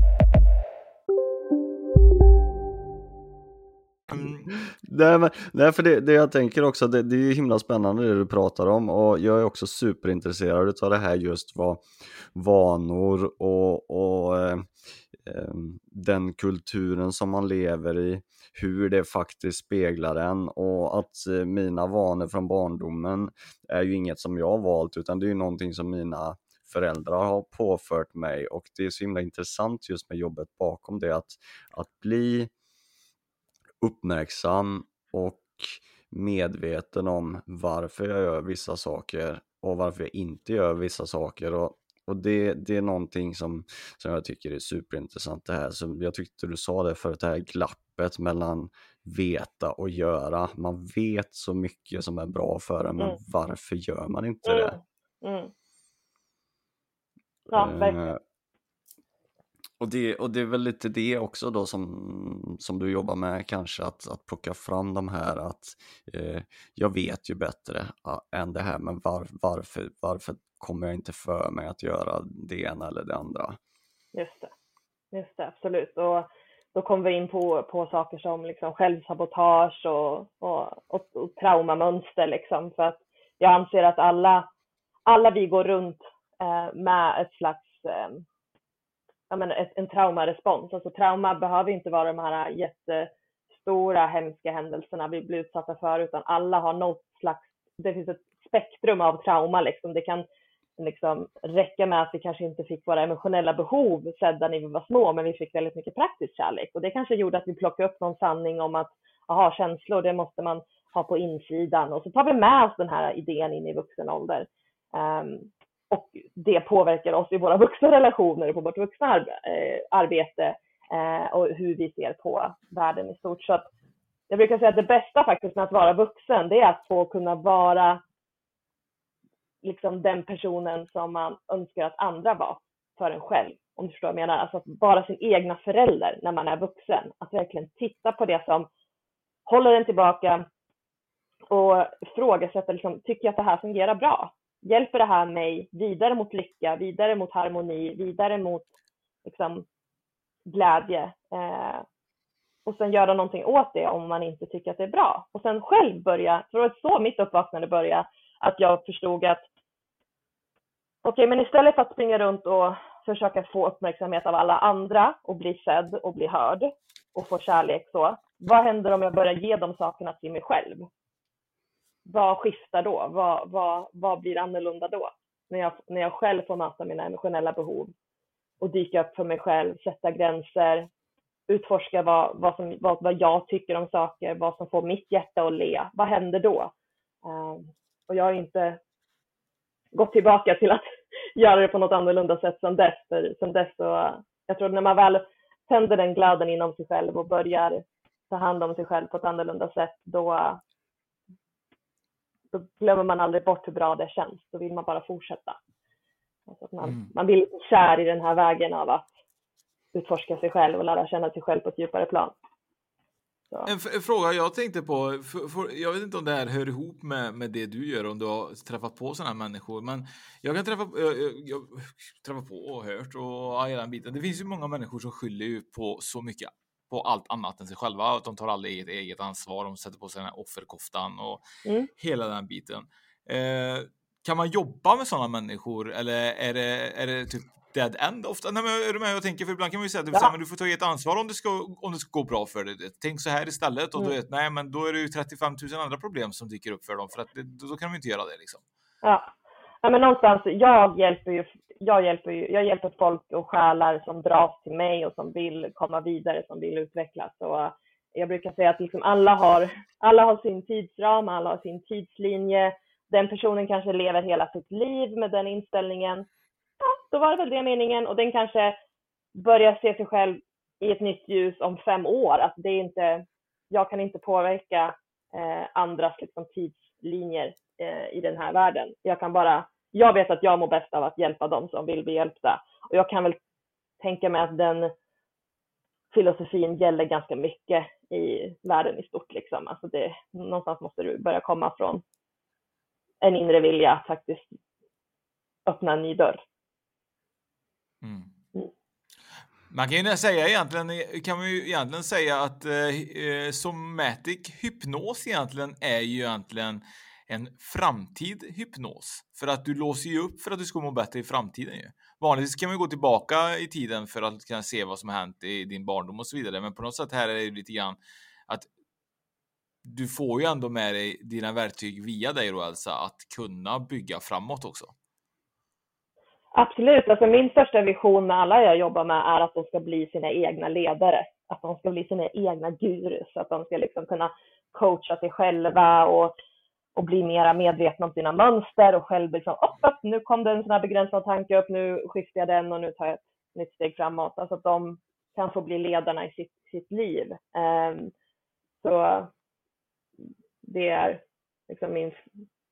Nej, men, nej för det, det jag tänker också, det, det är himla spännande det du pratar om och jag är också superintresserad av det här just vad vanor och, och eh, eh, den kulturen som man lever i, hur det faktiskt speglar en och att eh, mina vanor från barndomen är ju inget som jag har valt utan det är ju någonting som mina föräldrar har påfört mig och det är så himla intressant just med jobbet bakom det att, att bli uppmärksam och medveten om varför jag gör vissa saker och varför jag inte gör vissa saker. Och, och det, det är någonting som, som jag tycker är superintressant det här. Så jag tyckte du sa det förut, det här glappet mellan veta och göra. Man vet så mycket som är bra för en, men mm. varför gör man inte det? Mm. Mm. Ja, verkligen. Och det, och det är väl lite det också då som, som du jobbar med kanske, att, att plocka fram de här att eh, jag vet ju bättre än det här, men var, varför, varför kommer jag inte för mig att göra det ena eller det andra? Just det, just det absolut. Och då kommer vi in på, på saker som liksom självsabotage och, och, och, och traumamönster liksom. För att jag anser att alla, alla vi går runt eh, med ett slags eh, ja, men ett, en traumarespons. Alltså trauma behöver inte vara de här jättestora hemska händelserna vi blir utsatta för, utan alla har något slags, det finns ett spektrum av trauma liksom. Det kan liksom räcka med att vi kanske inte fick våra emotionella behov sedda när vi var små, men vi fick väldigt mycket praktisk kärlek. Och det kanske gjorde att vi plockade upp någon sanning om att, aha, känslor, det måste man ha på insidan. Och så tar vi med oss den här idén in i vuxen ålder. Um, och det påverkar oss i våra vuxna relationer, och på vårt vuxna eh, arbete eh, och hur vi ser på världen i stort. Så jag brukar säga att det bästa faktiskt med att vara vuxen, det är att få kunna vara liksom den personen som man önskar att andra var för en själv. Om du förstår vad jag menar. Alltså att vara sin egna förälder när man är vuxen. Att verkligen titta på det som håller en tillbaka och ifrågasätta, liksom, tycker jag att det här fungerar bra? Hjälper det här mig vidare mot lycka, vidare mot harmoni, vidare mot liksom, glädje eh, och sen göra någonting åt det om man inte tycker att det är bra. Och sen själv börja, för det var så mitt uppvaknande började, att jag förstod att okej, okay, men istället för att springa runt och försöka få uppmärksamhet av alla andra och bli sedd och bli hörd och få kärlek så, vad händer om jag börjar ge de sakerna till mig själv? Vad skiftar då? Vad, vad, vad blir annorlunda då? När jag, när jag själv får möta mina emotionella behov och dyka upp för mig själv, sätta gränser, utforska vad, vad, som, vad, vad jag tycker om saker, vad som får mitt hjärta att le. Vad händer då? Um, och jag har inte gått tillbaka till att göra det på något annorlunda sätt sedan dess. För sedan dess så, jag tror när man väl tänder den glöden inom sig själv och börjar ta hand om sig själv på ett annorlunda sätt, då, då glömmer man aldrig bort hur bra det känns. Då vill man bara fortsätta. Alltså man, mm. man blir kär i den här vägen av att utforska sig själv och lära känna sig själv på ett djupare plan. En, en, fråga jag tänkte på, för, för, jag vet inte om det här hör ihop med, med det du gör, om du har träffat på sådana människor, men jag kan träffa, jag, jag, jag träffa på och hört och hela den biten. Det finns ju många människor som skyller ju på så mycket på allt annat än sig själva. De tar aldrig eget, eget ansvar, de sätter på sig den här offerkoftan och mm. hela den biten. Eh, kan man jobba med sådana människor eller är det, är det typ dead end ofta. Nej, men är du med? Jag tänker, för ibland kan man ju säga att ja. du får ta ett ansvar om det, ska, om det ska gå bra för dig. Tänk så här istället och mm. då, nej, men då är det ju 35 000 andra problem som dyker upp för dem för att det, då kan de inte göra det liksom. Ja, ja men någonstans, jag hjälper ju jag hjälper, ju, jag hjälper folk och själar som dras till mig och som vill komma vidare, som vill utvecklas. Och eh, jag brukar säga att liksom alla, har, alla har sin tidsram, alla har sin tidslinje. Den personen kanske lever hela sitt liv med den inställningen då var det väl det meningen och den kanske börjar se sig själv i ett nytt ljus om fem år. Att det är inte, jag kan inte påverka eh, andras liksom, tidslinjer eh, i den här världen. Jag kan bara, jag vet att jag mår bäst av att hjälpa dem som vill bli hjälpta. Och jag kan väl tänka mig att den filosofin gäller ganska mycket i världen i stort. Liksom. Alltså det, någonstans måste du börja komma från en inre vilja att faktiskt öppna en ny dörr. Mm. Man kan ju säga egentligen, kan man ju egentligen säga att eh, eh somatic hypnos egentligen är ju egentligen en framtid hypnos. För att du låser ju upp för att du ska må bättre i framtiden ju. Vanligtvis kan man gå tillbaka i tiden för att kunna se vad som har hänt i din barndom och så vidare. Men på något sätt här är det lite grann att du får ju ändå med dig dina verktyg via dig då Elsa att kunna bygga framåt också. Absolut, alltså min största vision med alla jag jobbar med är att de ska bli sina egna ledare, att de ska bli sina egna gurus, att de ska liksom kunna coacha sig själva och, och bli mera medvetna om sina mönster och själv liksom, upp, nu kom det en sån här begränsad tanke upp, nu skiftar jag den och nu tar jag ett nytt steg framåt. Alltså att de kan få bli ledarna i sitt, sitt liv. Um, så det är liksom min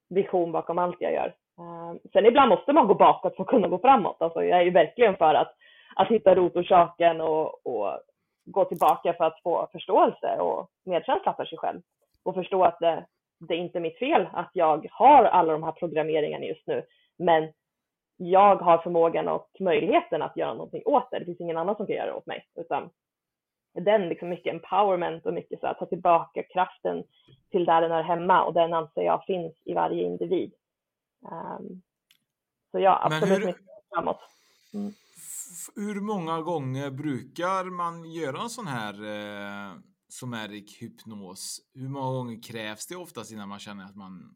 vision bakom allt jag gör. Um, sen ibland måste man gå bakåt för att kunna gå framåt. Alltså jag är ju verkligen för att, att hitta rotorsaken och, och gå tillbaka för att få förståelse och medkänsla för sig själv och förstå att det, det är inte mitt fel att jag har alla de här programmeringarna just nu, men jag har förmågan och möjligheten att göra någonting åt det. Det finns ingen annan som kan göra det åt mig, utan den liksom mycket empowerment och mycket så att ta tillbaka kraften till där den är hemma och den anser jag finns i varje individ. Um, så ja, absolut hur, framåt. Mm. Hur många gånger brukar man göra en sån här eh, someric hypnos? Hur många gånger krävs det oftast innan man känner att man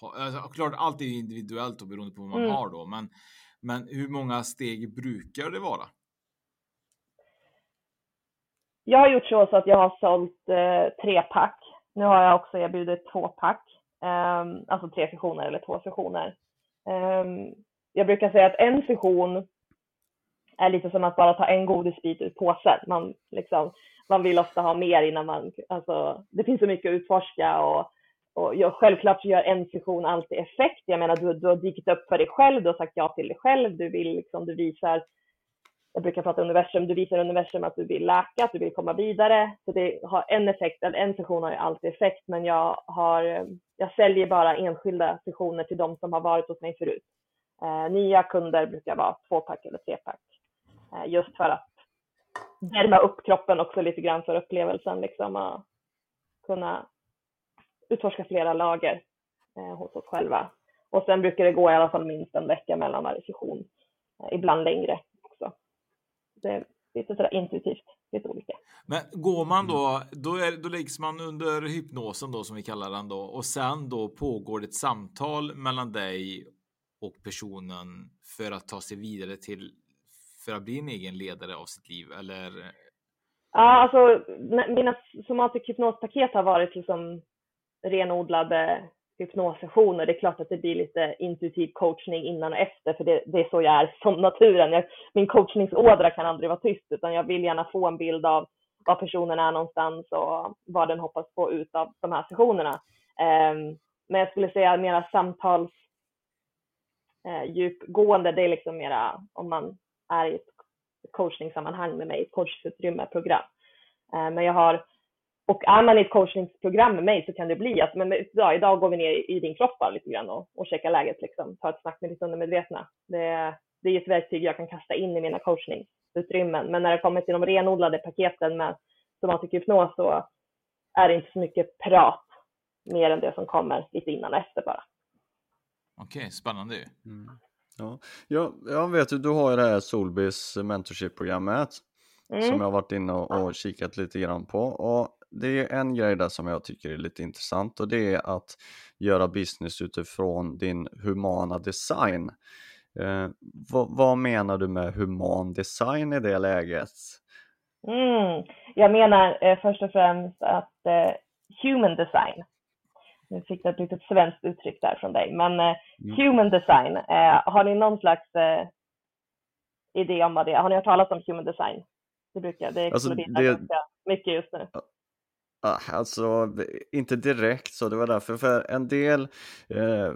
har, alltså, klart allt är individuellt och beroende på vad man mm. har då, men, men hur många steg brukar det vara? Jag har gjort så, att jag har sålt eh, tre pack. Nu har jag också erbjudit två pack. Um, alltså tre sessioner eller två sessioner. Um, jag brukar säga att en session är lite som att bara ta en godisbit ur påsen. Man, liksom, man vill ofta ha mer innan man, alltså, det finns så mycket att utforska och, och jag, självklart så gör en session alltid effekt. Jag menar, du, du har dykt upp för dig själv, du har sagt ja till dig själv, du vill liksom, du visar jag brukar prata universum, du visar universum att du vill läka, att du vill komma vidare. Så det har en effekt, en session har ju alltid effekt, men jag, har, jag säljer bara enskilda sessioner till de som har varit hos mig förut. Eh, nya kunder brukar vara tvåpack eller trepack. Eh, just för att värma upp kroppen också lite grann för upplevelsen, liksom och kunna utforska flera lager eh, hos oss själva. Och sen brukar det gå i alla fall minst en vecka mellan varje session, eh, ibland längre också. det är lite sådär intuitivt, lite olika. Men går man då, då, är, då läggs man under hypnosen då som vi kallar den då och sen då pågår det ett samtal mellan dig och personen för att ta sig vidare till för att bli en egen ledare av sitt liv eller? Ja, alltså mina somatic hypnospaket har varit liksom renodlade hypnossessioner. Det är klart att det blir lite intuitiv coachning innan och efter, för det, det är så jag är som naturen. Jag, min coachningsådra kan aldrig vara tyst, utan jag vill gärna få en bild av var personen är någonstans och vad den hoppas få ut av de här sessionerna. Um, men jag skulle säga mera samtals uh, djupgående, det är liksom mera om man är i ett coachningssammanhang med mig, ett coachutrymme-program. Eh, men jag har, och är man i ett coachningsprogram med mig så kan det bli att men, ja, idag går vi ner i din kropp bara lite grann och, och checkar läget, liksom, ta ett snack med ditt undermedvetna. Det, det är ett verktyg jag kan kasta in i mina coachningsutrymmen. Men när det kommer till de renodlade paketen med somatic hypnos så är det inte så mycket prat mer än det som kommer lite innan och efter bara. Okej, okay, spännande ju. Mm. Ja. Jag, jag vet ju, du har ju det här Solbys mentorship-programmet mm. som jag har varit inne och, och kikat lite grann på. Och det är en grej där som jag tycker är lite intressant och det är att göra business utifrån din humana design. Eh, vad, vad, menar du med human design i det läget? Mm. Jag menar eh, först och främst att eh, human design nu fick jag ett litet svenskt uttryck där från dig, men eh, mm. human design, eh, har ni någon slags eh, idé om vad det är? Har ni hört talas om human design? Det brukar, det alltså, exploderar det... ganska mycket just nu. Ah, alltså, inte direkt så, det var därför, för en del, eh,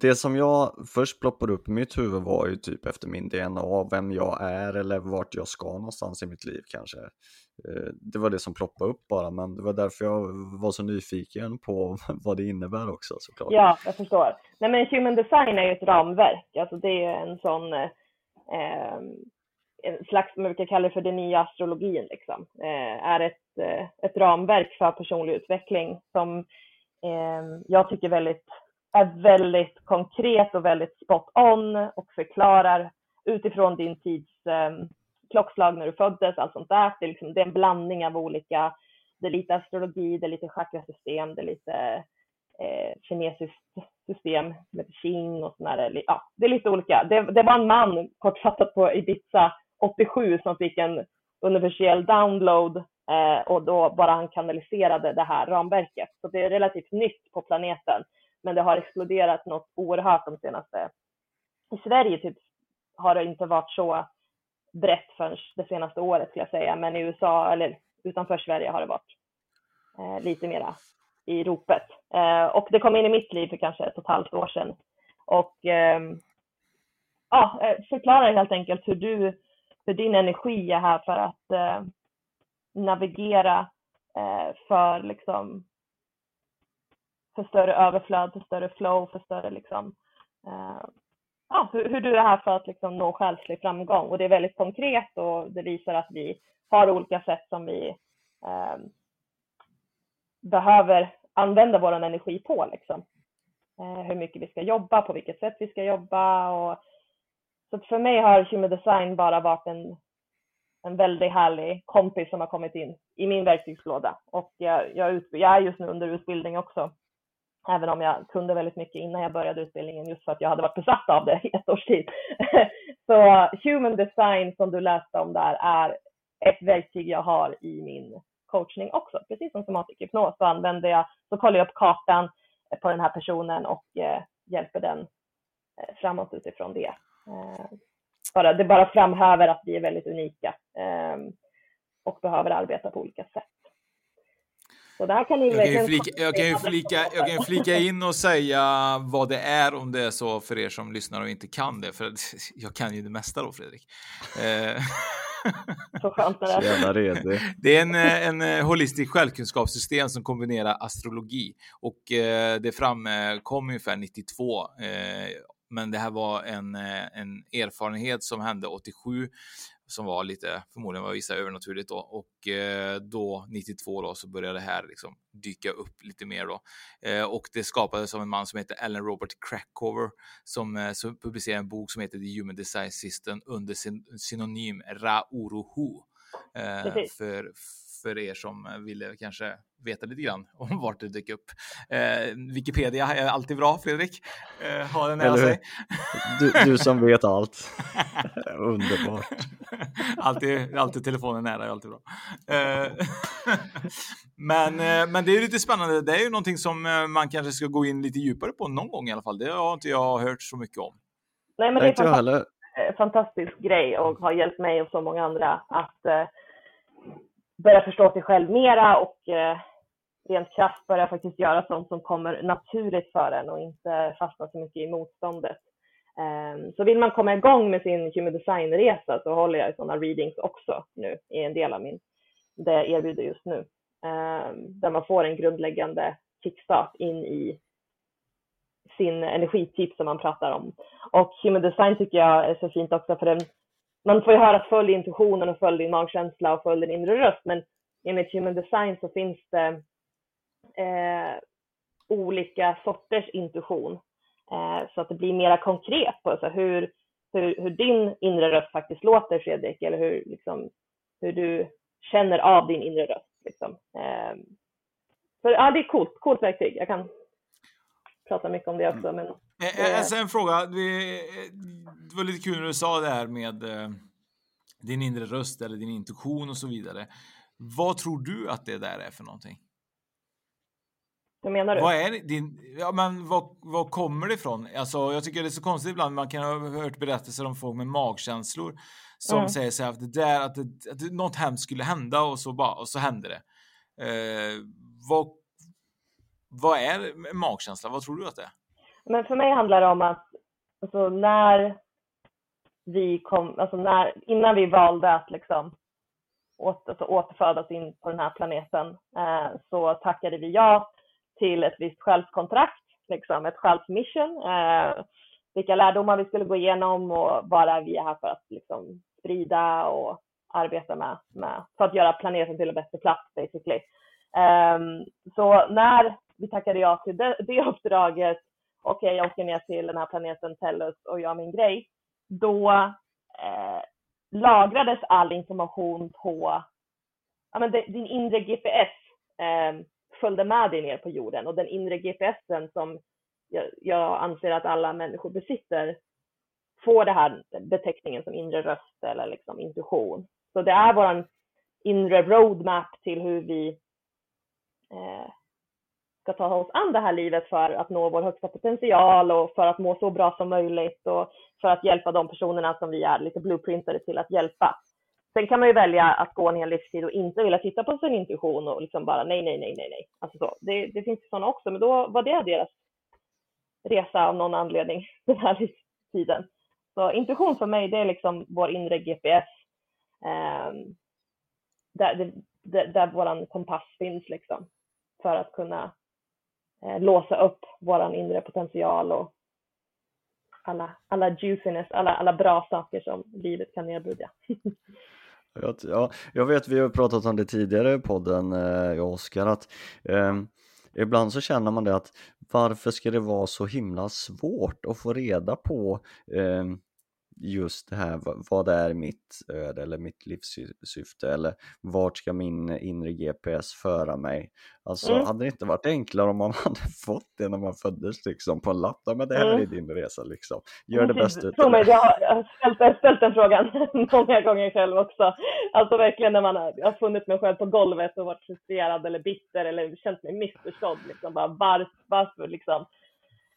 det som jag först ploppade upp i mitt huvud var ju typ efter min DNA, vem jag är eller vart jag ska någonstans i mitt liv kanske. Eh, det var det som ploppade upp bara, men det var därför jag var så nyfiken på vad det innebär också såklart. Ja, jag förstår. Nej men human design är ju ett ramverk, alltså det är en sån eh, eh en slags, man brukar kalla det för den nya astrologin, liksom. Eh, är ett, eh, ett ramverk för personlig utveckling som eh, jag tycker väldigt, är väldigt konkret och väldigt spot on och förklarar utifrån din tids eh, klockslag när du föddes, allt sånt där. Det är, liksom, det är en blandning av olika, det är lite astrologi, det är lite chakrasystem, det är lite eh, kinesiskt system med qing och sådär. Ja, det är lite olika. Det, det var en man, kortfattat på Ibiza 87, som fick en universell download eh, och då bara han kanaliserade det här ramverket. Så det är relativt nytt på planeten, men det har exploderat något oerhört de senaste... I Sverige typ har det inte varit så brett förrän det senaste året skulle jag säga, men i USA eller utanför Sverige har det varit eh, lite mera i ropet. Eh, och det kom in i mitt liv för kanske ett och ett halvt år sedan och ehm, eh, ja, förklarar helt enkelt hur du, för din energi är här för att eh, navigera eh, för liksom för större överflöd, för större flow, för större liksom eh, ja, hur, hur, du är här för att liksom nå själslig framgång. Och det är väldigt konkret och det visar att vi har olika sätt som vi eh, behöver använda vår energi på. Liksom. Eh, hur mycket vi ska jobba, på vilket sätt vi ska jobba. Och, så för mig har Human Design bara varit en, en väldigt härlig kompis som har kommit in i min verktygslåda. Och jag, jag, jag är just nu under utbildning också Även om jag kunde väldigt mycket innan jag började utbildningen just för att jag hade varit besatt av det i ett års tid. Så human design som du läste om där är ett verktyg jag har i min coachning också. Precis som somatisk hypnos så använder jag, så kollar jag upp kartan på den här personen och eh, hjälper den eh, framåt utifrån det. Eh, bara, det bara framhäver att vi är väldigt unika eh, och behöver arbeta på olika sätt. Så där kan ni jag, kan ju flika, jag, kan ju flika, jag kan flika in och säga vad det är om det är så för er som lyssnar och inte kan det. För jag kan ju det mesta då, Fredrik. Eh, så skönt är det. Det är en, en eh, holistisk självkunskapssystem som kombinerar astrologi och det framkom ungefär 92 men det här var en, en erfarenhet som hände 87 som var lite, förmodligen var vissa övernaturligt då. Och eh, då, 92 då, så började det här liksom dyka upp lite mer då. Eh, och det skapades av en man som heter Ellen Robert Crackover som, eh, som publicerade en bok som heter The Human Design System under sin synonym Ra. Eh, för, för er som ville kanske veta lite grann om vart det dök upp. Eh, Wikipedia är alltid bra, Fredrik. Eh, ha den nära sig. Du, du, som vet allt. Underbart. alltid, alltid telefonen nära är alltid bra. Eh, men, eh, men det är lite spännande. Det är ju någonting som eh, man kanske ska gå in lite djupare på någon gång i alla fall. Det har inte jag hört så mycket om. Nej, men det är en fantastisk, eh, fantastisk grej och har hjälpt mig och så många andra att eh, börja förstå sig själv mera och eh, rent krasst börja faktiskt göra sånt som kommer naturligt för en och inte fastna så mycket i motståndet. Ehm, så vill man komma igång med sin human design-resa så håller jag sådana readings också nu i en del av min, det jag erbjuder just nu. Ehm, där man får en grundläggande kickstart in i sin energityp som man pratar om. Och human design tycker jag är så fint också för den, man får ju höra att följ intuitionen och följ din magkänsla och följ din inre röst men enligt human design så finns det eh, olika sorters intuition eh, så att det blir mera konkret på alltså hur, hur, hur, din inre röst faktiskt låter Fredrik eller hur, liksom, hur du känner av din inre röst. Liksom. Eh, för, ja, det är coolt, coolt verktyg. Jag kan prata mycket om det också. Men, eh, alltså en fråga, det var lite kul när du sa det här med eh, din inre röst eller din intuition och så vidare. Vad tror du att det där är för någonting? Vad menar du? Vad är din, ja men vad, vad kommer det ifrån? Alltså jag tycker det är så konstigt ibland, man kan ha hört berättelser om folk med magkänslor som mm. säger så här att det där, att, det, att det, något hemskt skulle hända och så bara, och så händer det. Eh, vad, vad är magkänsla? Vad tror du att det är? Men för mig handlar det om att alltså, när vi kom, alltså när, innan vi valde att liksom åter, alltså, återfödas in på den här planeten eh, så tackade vi ja till ett visst själskontrakt, liksom ett själsmission, eh, vilka lärdomar vi skulle gå igenom och vad är vi är här för att liksom, sprida och arbeta med, med för att göra planeten till en bättre plats basically. Um, så när vi tackade ja till det, det uppdraget, okej okay, jag åker ner till den här planeten Tellus och gör min grej, då eh, lagrades all information på ja, men det, din inre GPS eh, följde med dig ner på jorden. Och den inre GPSen som jag, jag anser att alla människor besitter får den här beteckningen som inre röst eller liksom intuition. Så det är vår inre roadmap till hur vi eh, ska ta oss an det här livet för att nå vår högsta potential och för att må så bra som möjligt och för att hjälpa de personerna som vi är lite blueprintade till att hjälpa. Sen kan man ju välja att gå en hel livstid och inte vilja titta på sin intuition och liksom bara nej, nej, nej, nej, nej. Alltså så. Det, det finns sådana också, men då var det deras resa av någon anledning den här livstiden. Så intuition för mig, det är liksom vår inre GPS. Eh, där, där, där vår kompass finns liksom. För att kunna Eh, låsa upp vår inre potential och alla, alla juiciness, alla, alla bra saker som livet kan erbjuda. Ja, jag vet, vi har pratat om det tidigare i podden, eh, jag och Oskar, att eh, ibland så känner man det att varför ska det vara så himla svårt att få reda på eh, just det här, vad är mitt öde eller mitt livssyfte eller vart ska min inre GPS föra mig? Alltså mm. hade det inte varit enklare om man hade fått det när man föddes liksom på en lapp, men det här mm. är din resa liksom. Gör det bästa utav det. Jag har ställt, ställt den frågan många gånger själv också. Alltså verkligen när man har, har funnit mig själv på golvet och varit frustrerad eller bitter eller känt mig missförstådd liksom bara varför, varför liksom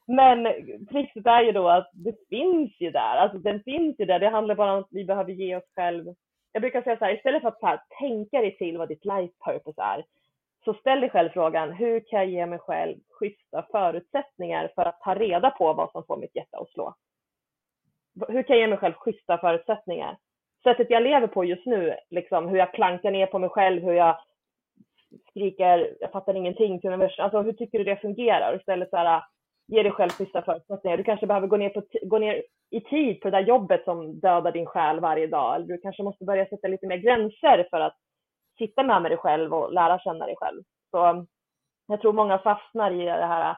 men trixet är ju då att det finns ju där, alltså den finns ju där. Det handlar bara om att vi behöver ge oss själv. Jag brukar säga så här, istället för att så här, tänka dig till vad ditt life purpose är, så ställ dig själv frågan, hur kan jag ge mig själv schyssta förutsättningar för att ta reda på vad som får mitt hjärta att slå? Hur kan jag ge mig själv schyssta förutsättningar? Sättet jag lever på just nu, liksom hur jag klankar ner på mig själv, hur jag skriker, jag fattar ingenting till universum. Alltså hur tycker du det fungerar? Istället så här, ge dig själv schyssta förutsättningar. Du kanske behöver gå ner, på gå ner i tid på det där jobbet som dödar din själ varje dag. Eller du kanske måste börja sätta lite mer gränser för att sitta med, med dig själv och lära känna dig själv. Så um, jag tror många fastnar i det här uh,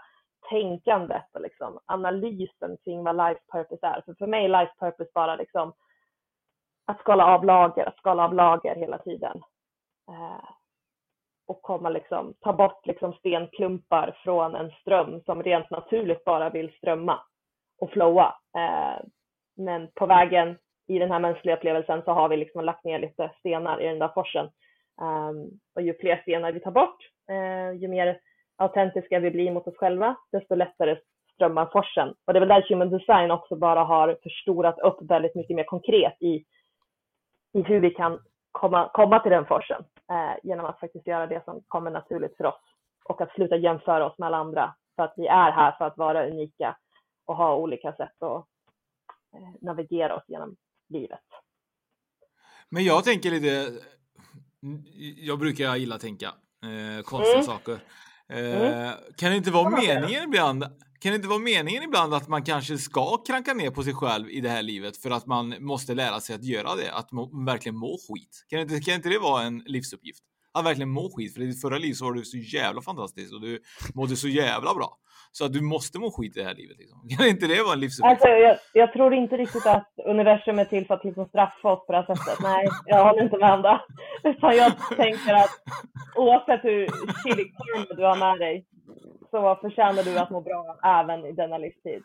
tänkandet och liksom analysen kring vad life purpose är. För för mig är life purpose bara liksom att skala av lager, att skala av lager hela tiden. Uh, och komma liksom, ta bort liksom stenklumpar från en ström som rent naturligt bara vill strömma och flowa. Eh, men på vägen i den här mänskliga upplevelsen så har vi liksom lagt ner lite stenar i den där forsen. Eh, och ju fler stenar vi tar bort, eh, ju mer autentiska vi blir mot oss själva, desto lättare strömmar forsen. Och det är väl där human design också bara har förstorat upp väldigt mycket mer konkret i, i hur vi kan komma, komma till den forsen eh, genom att faktiskt göra det som kommer naturligt för oss och att sluta jämföra oss med alla andra för att vi är här för att vara unika och ha olika sätt att eh, navigera oss genom livet. Men jag tänker lite, jag brukar gilla att tänka eh, konstiga mm. saker. Eh, mm. Kan det inte vara meningen ibland kan det inte vara meningen ibland att man kanske ska kranka ner på sig själv i det här livet för att man måste lära sig att göra det? Att verkligen må skit? Kan inte, kan inte det vara en livsuppgift? Att verkligen må skit? För i ditt förra liv så var du så jävla fantastisk och du mådde så jävla bra. Så att du måste må skit i det här livet. Liksom. Kan inte det vara en livsuppgift? Alltså, jag, jag, tror inte riktigt att universum är till för att liksom straffa oss på det här sättet. Nej, jag håller inte med om det. Utan jag tänker att oavsett hur chili du har med dig så förtjänar du att må bra även i denna livstid.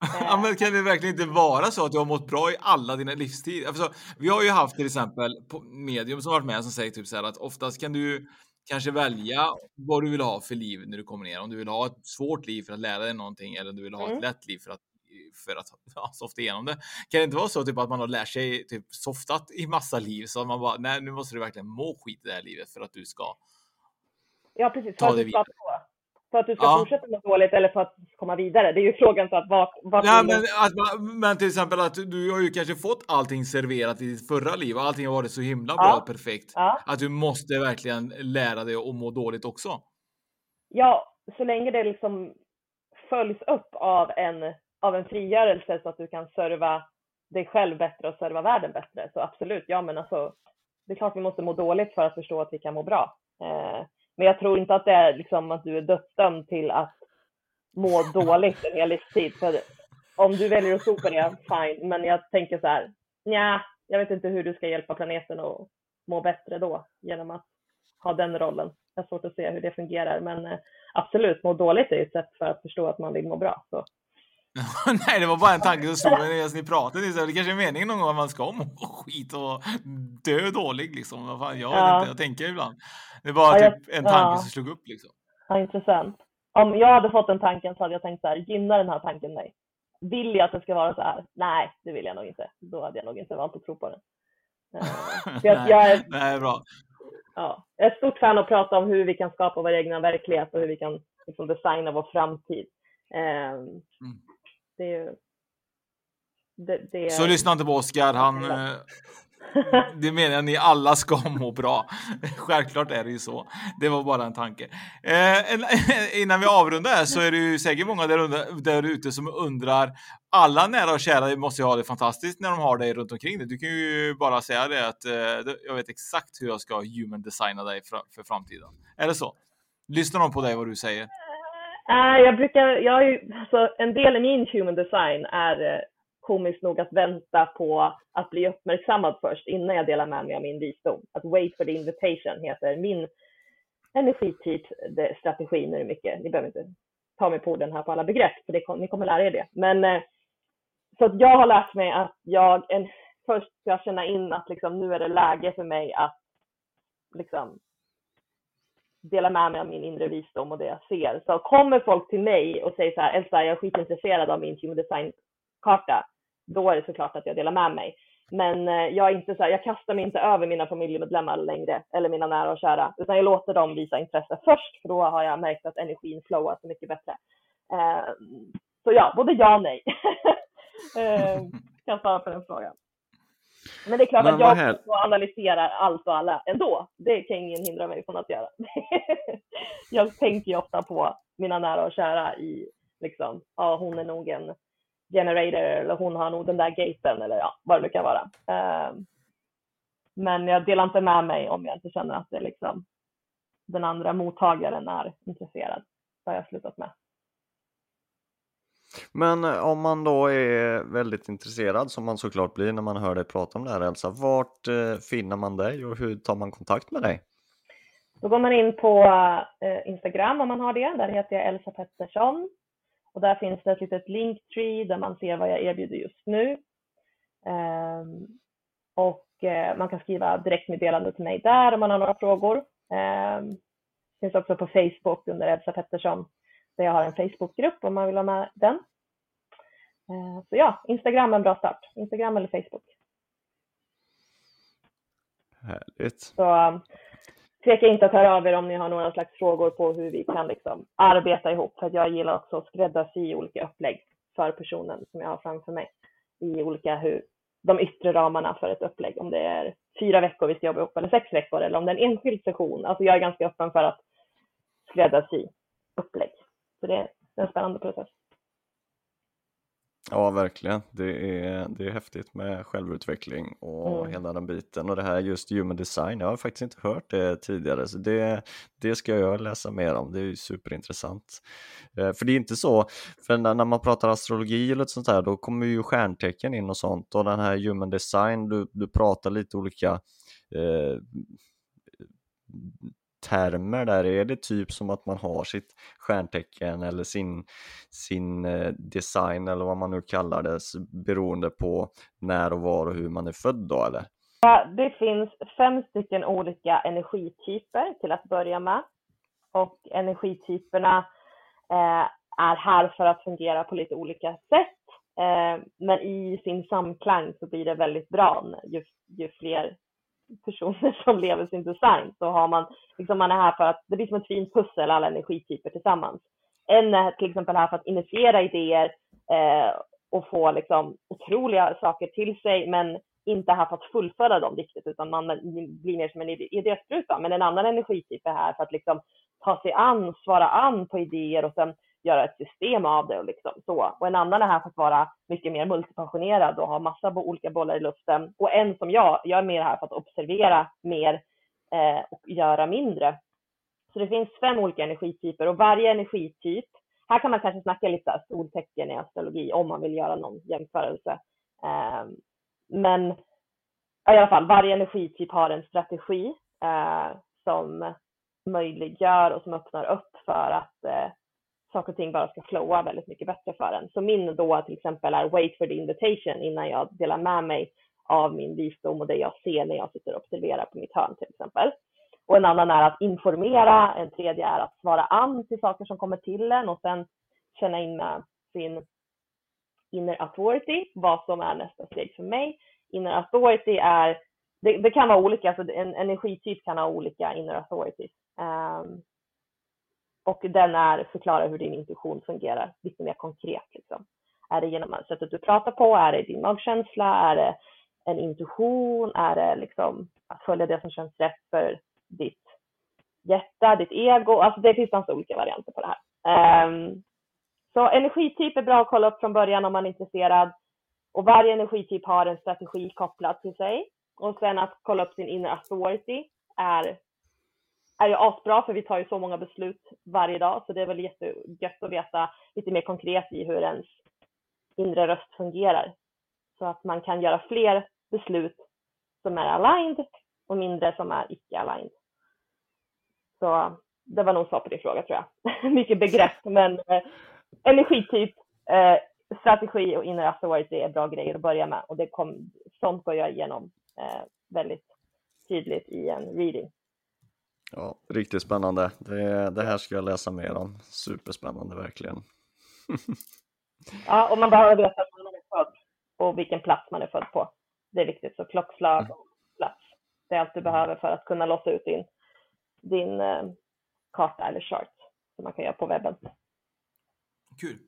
Ja, men kan det verkligen inte vara så att du har mått bra i alla dina livstid? Alltså, vi har ju haft till exempel på medium som varit med som säger typ så här att oftast kan du kanske välja vad du vill ha för liv när du kommer ner. Om du vill ha ett svårt liv för att lära dig någonting eller om du vill ha mm. ett lätt liv för att för att ja, softa igenom det. Kan det inte vara så typ att man har lärt sig typ softat i massa liv så att man bara nej, nu måste du verkligen må skit i det här livet för att du ska. Ja, precis. Ta det vidare. För att du ska ja. fortsätta må dåligt eller för att komma vidare? Det är ju frågan så att vad... vad ja, men, att, men till exempel att du har ju kanske fått allting serverat i ditt förra liv och allting har varit så himla bra och perfekt. Ja. Att du måste verkligen lära dig att må dåligt också. Ja, så länge det liksom följs upp av en, av en frigörelse så att du kan serva dig själv bättre och serva världen bättre. Så absolut, ja men alltså det är klart vi måste må dåligt för att förstå att vi kan må bra. Eh, men jag tror inte att det är liksom att du är dödsdömd till att må dåligt en hel livstid. För om du väljer att sopa det, fine. Men jag tänker så här, nja, jag vet inte hur du ska hjälpa planeten att må bättre då genom att ha den rollen. Jag har svårt att se hur det fungerar, men eh, absolut, må dåligt är ett sätt för att förstå att man vill må bra. Så Nej, det var bara en tanke som slog mig när ni pratade. Det kanske är meningen någon gång att man ska må skit och dö dålig liksom. jag, vet ja. inte, jag tänker ibland. Det var ja, typ en tanke ja. som slog upp liksom. Ja, intressant. Om jag hade fått den tanken så hade jag tänkt så här, gynnar den här tanken mig? Vill jag att det ska vara så här? Nej, det vill jag nog inte. Då hade jag nog inte valt att tro på det. Uh, jag, jag är, Nej, bra. Ja, jag är ett stort fan av att prata om hur vi kan skapa vår egna verklighet och hur vi kan liksom, designa vår framtid. Um, mm det är ju... Det, det Så lyssna inte på Oskar, han... Eh, det menar jag, ni alla ska må bra. Självklart är det ju så. Det var bara en tanke. Eh, innan vi avrundar så är det ju säkert många där, där ute som undrar. Alla nära och kära måste ju ha det fantastiskt när de har dig runt omkring dig. Du kan ju bara säga det att eh, jag vet exakt hur jag ska human designa dig för, för framtiden. Är det så? Lyssnar de på dig vad du säger? Uh, jag brukar, jag har ju, alltså, en del i min human design är uh, komiskt nog att vänta på att bli uppmärksammad först innan jag delar med mig av min visdom. Att wait for the invitation heter min energityp strategi nu mycket. Ni behöver inte ta mig på den här på alla begrepp, för det, ni kommer lära er det. Men uh, så att jag har lärt mig att jag en, först ska känna in att liksom, nu är det läge för mig att liksom, dela med mig av min inre visdom och det jag ser. Så kommer folk till mig och säger så här, Elsa, jag är skitintresserad av min human design-karta, då är det såklart att jag delar med mig. Men eh, jag är inte så här, jag kastar mig inte över mina familjemedlemmar längre eller mina nära och kära, utan jag låter dem visa intresse först, för då har jag märkt att energin flowar så mycket bättre. Eh, så ja, både ja och nej. Eh, kan svara på den frågan. Men det är klart Men att jag här... analyserar allt och alla ändå. Det kan ingen hindra mig från att göra. jag tänker ju ofta på mina nära och kära i liksom, ja hon är nog en generator eller hon har nog den där gaten eller ja, vad det nu kan vara. Uh, men jag delar inte med mig om jag inte känner att det liksom den andra mottagaren är intresserad. Det har jag slutat med. Men eh, om man då är väldigt intresserad, som man såklart blir när man hör dig prata om det här Elsa, vart eh, finner man dig och hur tar man kontakt med dig? Då går man in på eh, Instagram om man har det, där heter jag Elsa Pettersson. Och där finns det ett litet linktree där man ser vad jag erbjuder just nu. Ehm, och man kan skriva direktmeddelande till mig där om man har några frågor. Det finns också på Facebook under Elsa Pettersson där jag har en Facebookgrupp om man vill ha med den. Eh, så ja, Instagram är en bra start. Instagram eller Facebook. Härligt. Så um, tveka inte att höra av er om ni har några slags frågor på hur vi kan liksom arbeta ihop. För jag gillar också att skräddarsy olika upplägg för personen som jag har framför mig. i olika hur, de yttre ramarna för ett upplägg, om det är fyra veckor vi ska jobba ihop eller sex veckor eller om det är en enskild session. Alltså jag är ganska öppen för att skräddarsy upplägg. Så det är en spännande process. Ja, verkligen. Det är, det är häftigt med självutveckling och Mm. hela den biten. Och det här just human design, jag har faktiskt inte hört det tidigare, så det, det ska jag läsa mer om. Det är ju superintressant. Eh, För det är inte så, för när när man pratar astrologi eller sånt där, då kommer ju stjärntecken in och sånt. Och den här human design, du, du pratar lite olika eh, termer där, är det typ som att man har sitt stjärntecken eller sin, sin eh, design eller vad man nu kallar det beroende på när och var och hur man är född då eller? Ja, Det finns fem stycken olika energityper till att börja med. Och energityperna eh, är här för att fungera på lite olika sätt. Eh, men i sin samklang så blir det väldigt bra ju, ju fler personer som lever sin design så har man, liksom man är här för att, det blir som ett fint pussel alla energityper tillsammans. En är till exempel här för att initiera idéer eh, och få liksom otroliga saker till sig men inte här för att fullfölja dem riktigt utan man blir mer som en idéspruta. Men en annan energityp är här för att liksom ta sig an, svara an på idéer och sen göra ett system av det och liksom så. Och en annan är här för att vara mycket mer multipassionerad och ha massa olika bollar i luften. Och en som jag, jag är mer här för att observera mer eh, och göra mindre. Så det finns fem olika energityper och varje energityp, här kan man kanske snacka lite soltecken i astrologi om man vill göra någon jämförelse. Eh, men i alla fall, varje energityp har en strategi eh, som möjliggör och som öppnar upp för att eh, saker och ting bara ska flowa väldigt mycket bättre för en. Så min då till exempel är wait for the invitation innan jag delar med mig av min visdom och det jag ser när jag sitter och observerar på mitt hörn till exempel. Och en annan är att informera, en tredje är att svara an till saker som kommer till en och sen känna in med sin inner authority, vad som är nästa steg för mig. Inner authority är, det, det kan vara olika, alltså så en energityp kan ha olika inner authorities. Um, och den är förklara hur din intuition fungerar lite mer konkret. Liksom. Är det genom sättet du pratar på? Är det din magkänsla? Är det en intuition? Är det liksom att följa det som känns rätt för ditt hjärta, ditt ego? Alltså det finns massa olika varianter på det här. Um, så energityp är bra att kolla upp från början om man är intresserad. Och varje energityp har en strategi kopplad till sig. Och sen att kolla upp sin inner authority är är ju asbra för vi tar ju så många beslut varje dag så det är väl jättegött att veta lite mer konkret i hur ens inre röst fungerar. Så att man kan göra fler beslut som är aligned och mindre som är icke aligned. Så det var nog svar på din fråga tror jag. Mycket begrepp men eh, energityp, eh, strategi och inner authority är bra grejer att börja med och det kom, sånt går jag igenom eh, väldigt tydligt i en reading. Ja, riktigt spännande. Det, det här ska jag läsa mer om. Superspännande verkligen. Ja, och man behöver veta var man är född och vilken plats man är född på. Det är viktigt, så klockslag och plats. Det är allt du behöver för att kunna låsa ut din, din eh, karta eller chart som man kan göra på webben. Kul.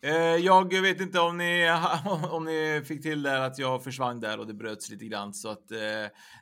Eh, Jag vet inte om ni, om ni fick till där att jag försvann där och det bröts lite grann så att eh,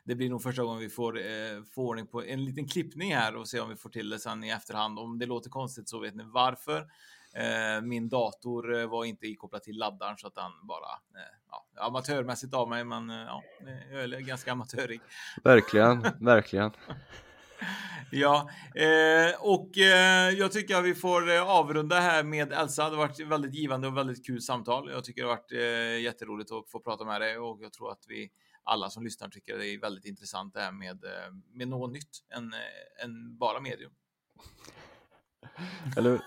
det blir nog första gången vi får, eh, får ordning på en liten klippning här och se om vi får till det sen i efterhand. Om det låter konstigt så vet ni varför. Eh, min dator eh, var inte ikopplad till laddaren så att den bara, eh, ja, amatörmässigt av mig, men ja, jag är ganska amatörig. Verkligen, verkligen. Ja, eh, och eh, jag tycker att vi får eh, avrunda här med Elsa. Det har varit väldigt givande och väldigt kul samtal. Jag tycker det har varit eh, jätteroligt att få prata med dig och jag tror att vi alla som lyssnar tycker det är väldigt intressant det här med, eh, med något nytt än, eh, än bara medium. Eller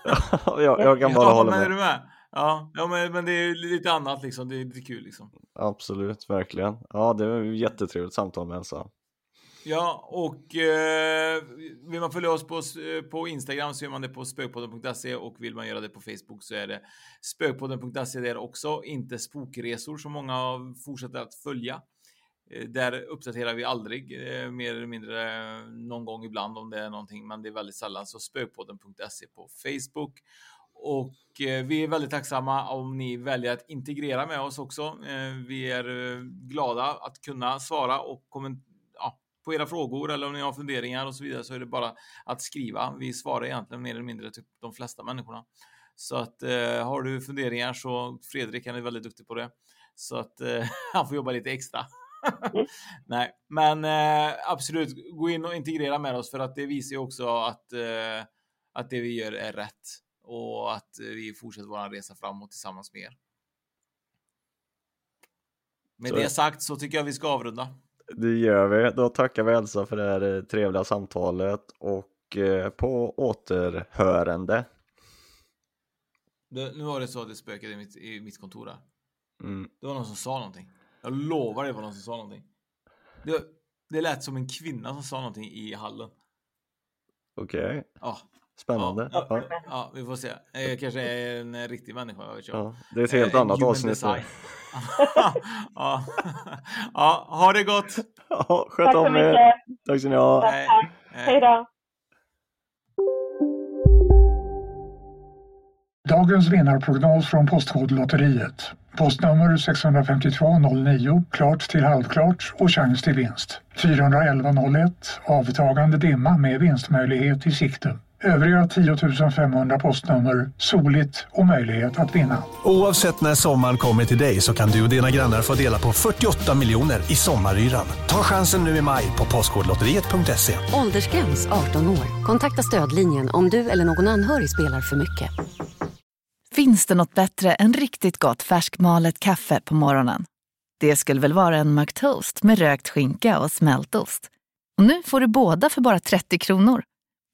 jag, jag kan bara ja, hålla med. Är du med? Ja, ja men, men det är lite annat liksom. Det är lite kul liksom. Absolut, verkligen. Ja, det var ett jättetrevligt samtal med Elsa. Ja, och eh, vill man följa oss på, eh, på Instagram så gör man det på spökpodden.se och vill man göra det på Facebook så är det spökpodden.se där också, inte spokresor som många fortsätter att följa. Eh, där uppdaterar vi aldrig, eh, mer eller mindre eh, någon gång ibland om det är någonting, men det är väldigt sällan. Så spökpodden.se på Facebook. och eh, vi är väldigt tacksamma om ni väljer att integrera med oss också. Vi är glada att kunna svara och på era frågor eller om ni har funderingar och så vidare så är det bara att skriva. Vi svarar egentligen mer eller mindre till de flesta människorna. Så att eh, har du funderingar så Fredrik han är väldigt duktig på det. Så att eh, han får jobba lite extra. Nej, men eh, absolut gå in och integrera med oss för att det visar ju också att, eh, att det vi gör är rätt och att vi fortsätter vår resa framåt tillsammans med er. Med så. det sagt så tycker jag vi ska avrunda. Det gör vi. Då tackar vi Elsa för det här eh, trevliga samtalet och eh, på återhörande. Det, nu var det så att det spökade i mitt, i mitt kontor där. Mm. Det var någon som sa någonting. Jag lovar det var någon som sa någonting. Det, det lät som en kvinna som sa någonting i hallen. Okej. Okay. Ja. Spännande. Ja, ja. ja, vi får se. Jag kanske är en riktig människa. Jag vet ja, det är ett helt en annat avsnitt. ja. ja, ha det gott. Ja, sköt om er. Tack ska ni ha. Tack, tack. Hej då. Dagens vinnarprognos från Postkodlotteriet. Postnummer 65209, klart till halvklart och chans till vinst. 41101, avtagande dimma med vinstmöjlighet i sikte. Övriga 10 500 postnummer, soligt och möjlighet att vinna. Oavsett när sommaren kommer till dig så kan du och dina grannar få dela på 48 miljoner i sommaryran. Ta chansen nu i maj på Postkodlotteriet.se. Åldersgräns 18 år. Kontakta stödlinjen om du eller någon anhörig spelar för mycket. Finns det något bättre än riktigt gott färskmalet kaffe på morgonen? Det skulle väl vara en McToast med rökt skinka och smältost. Och nu får du båda för bara 30 kronor.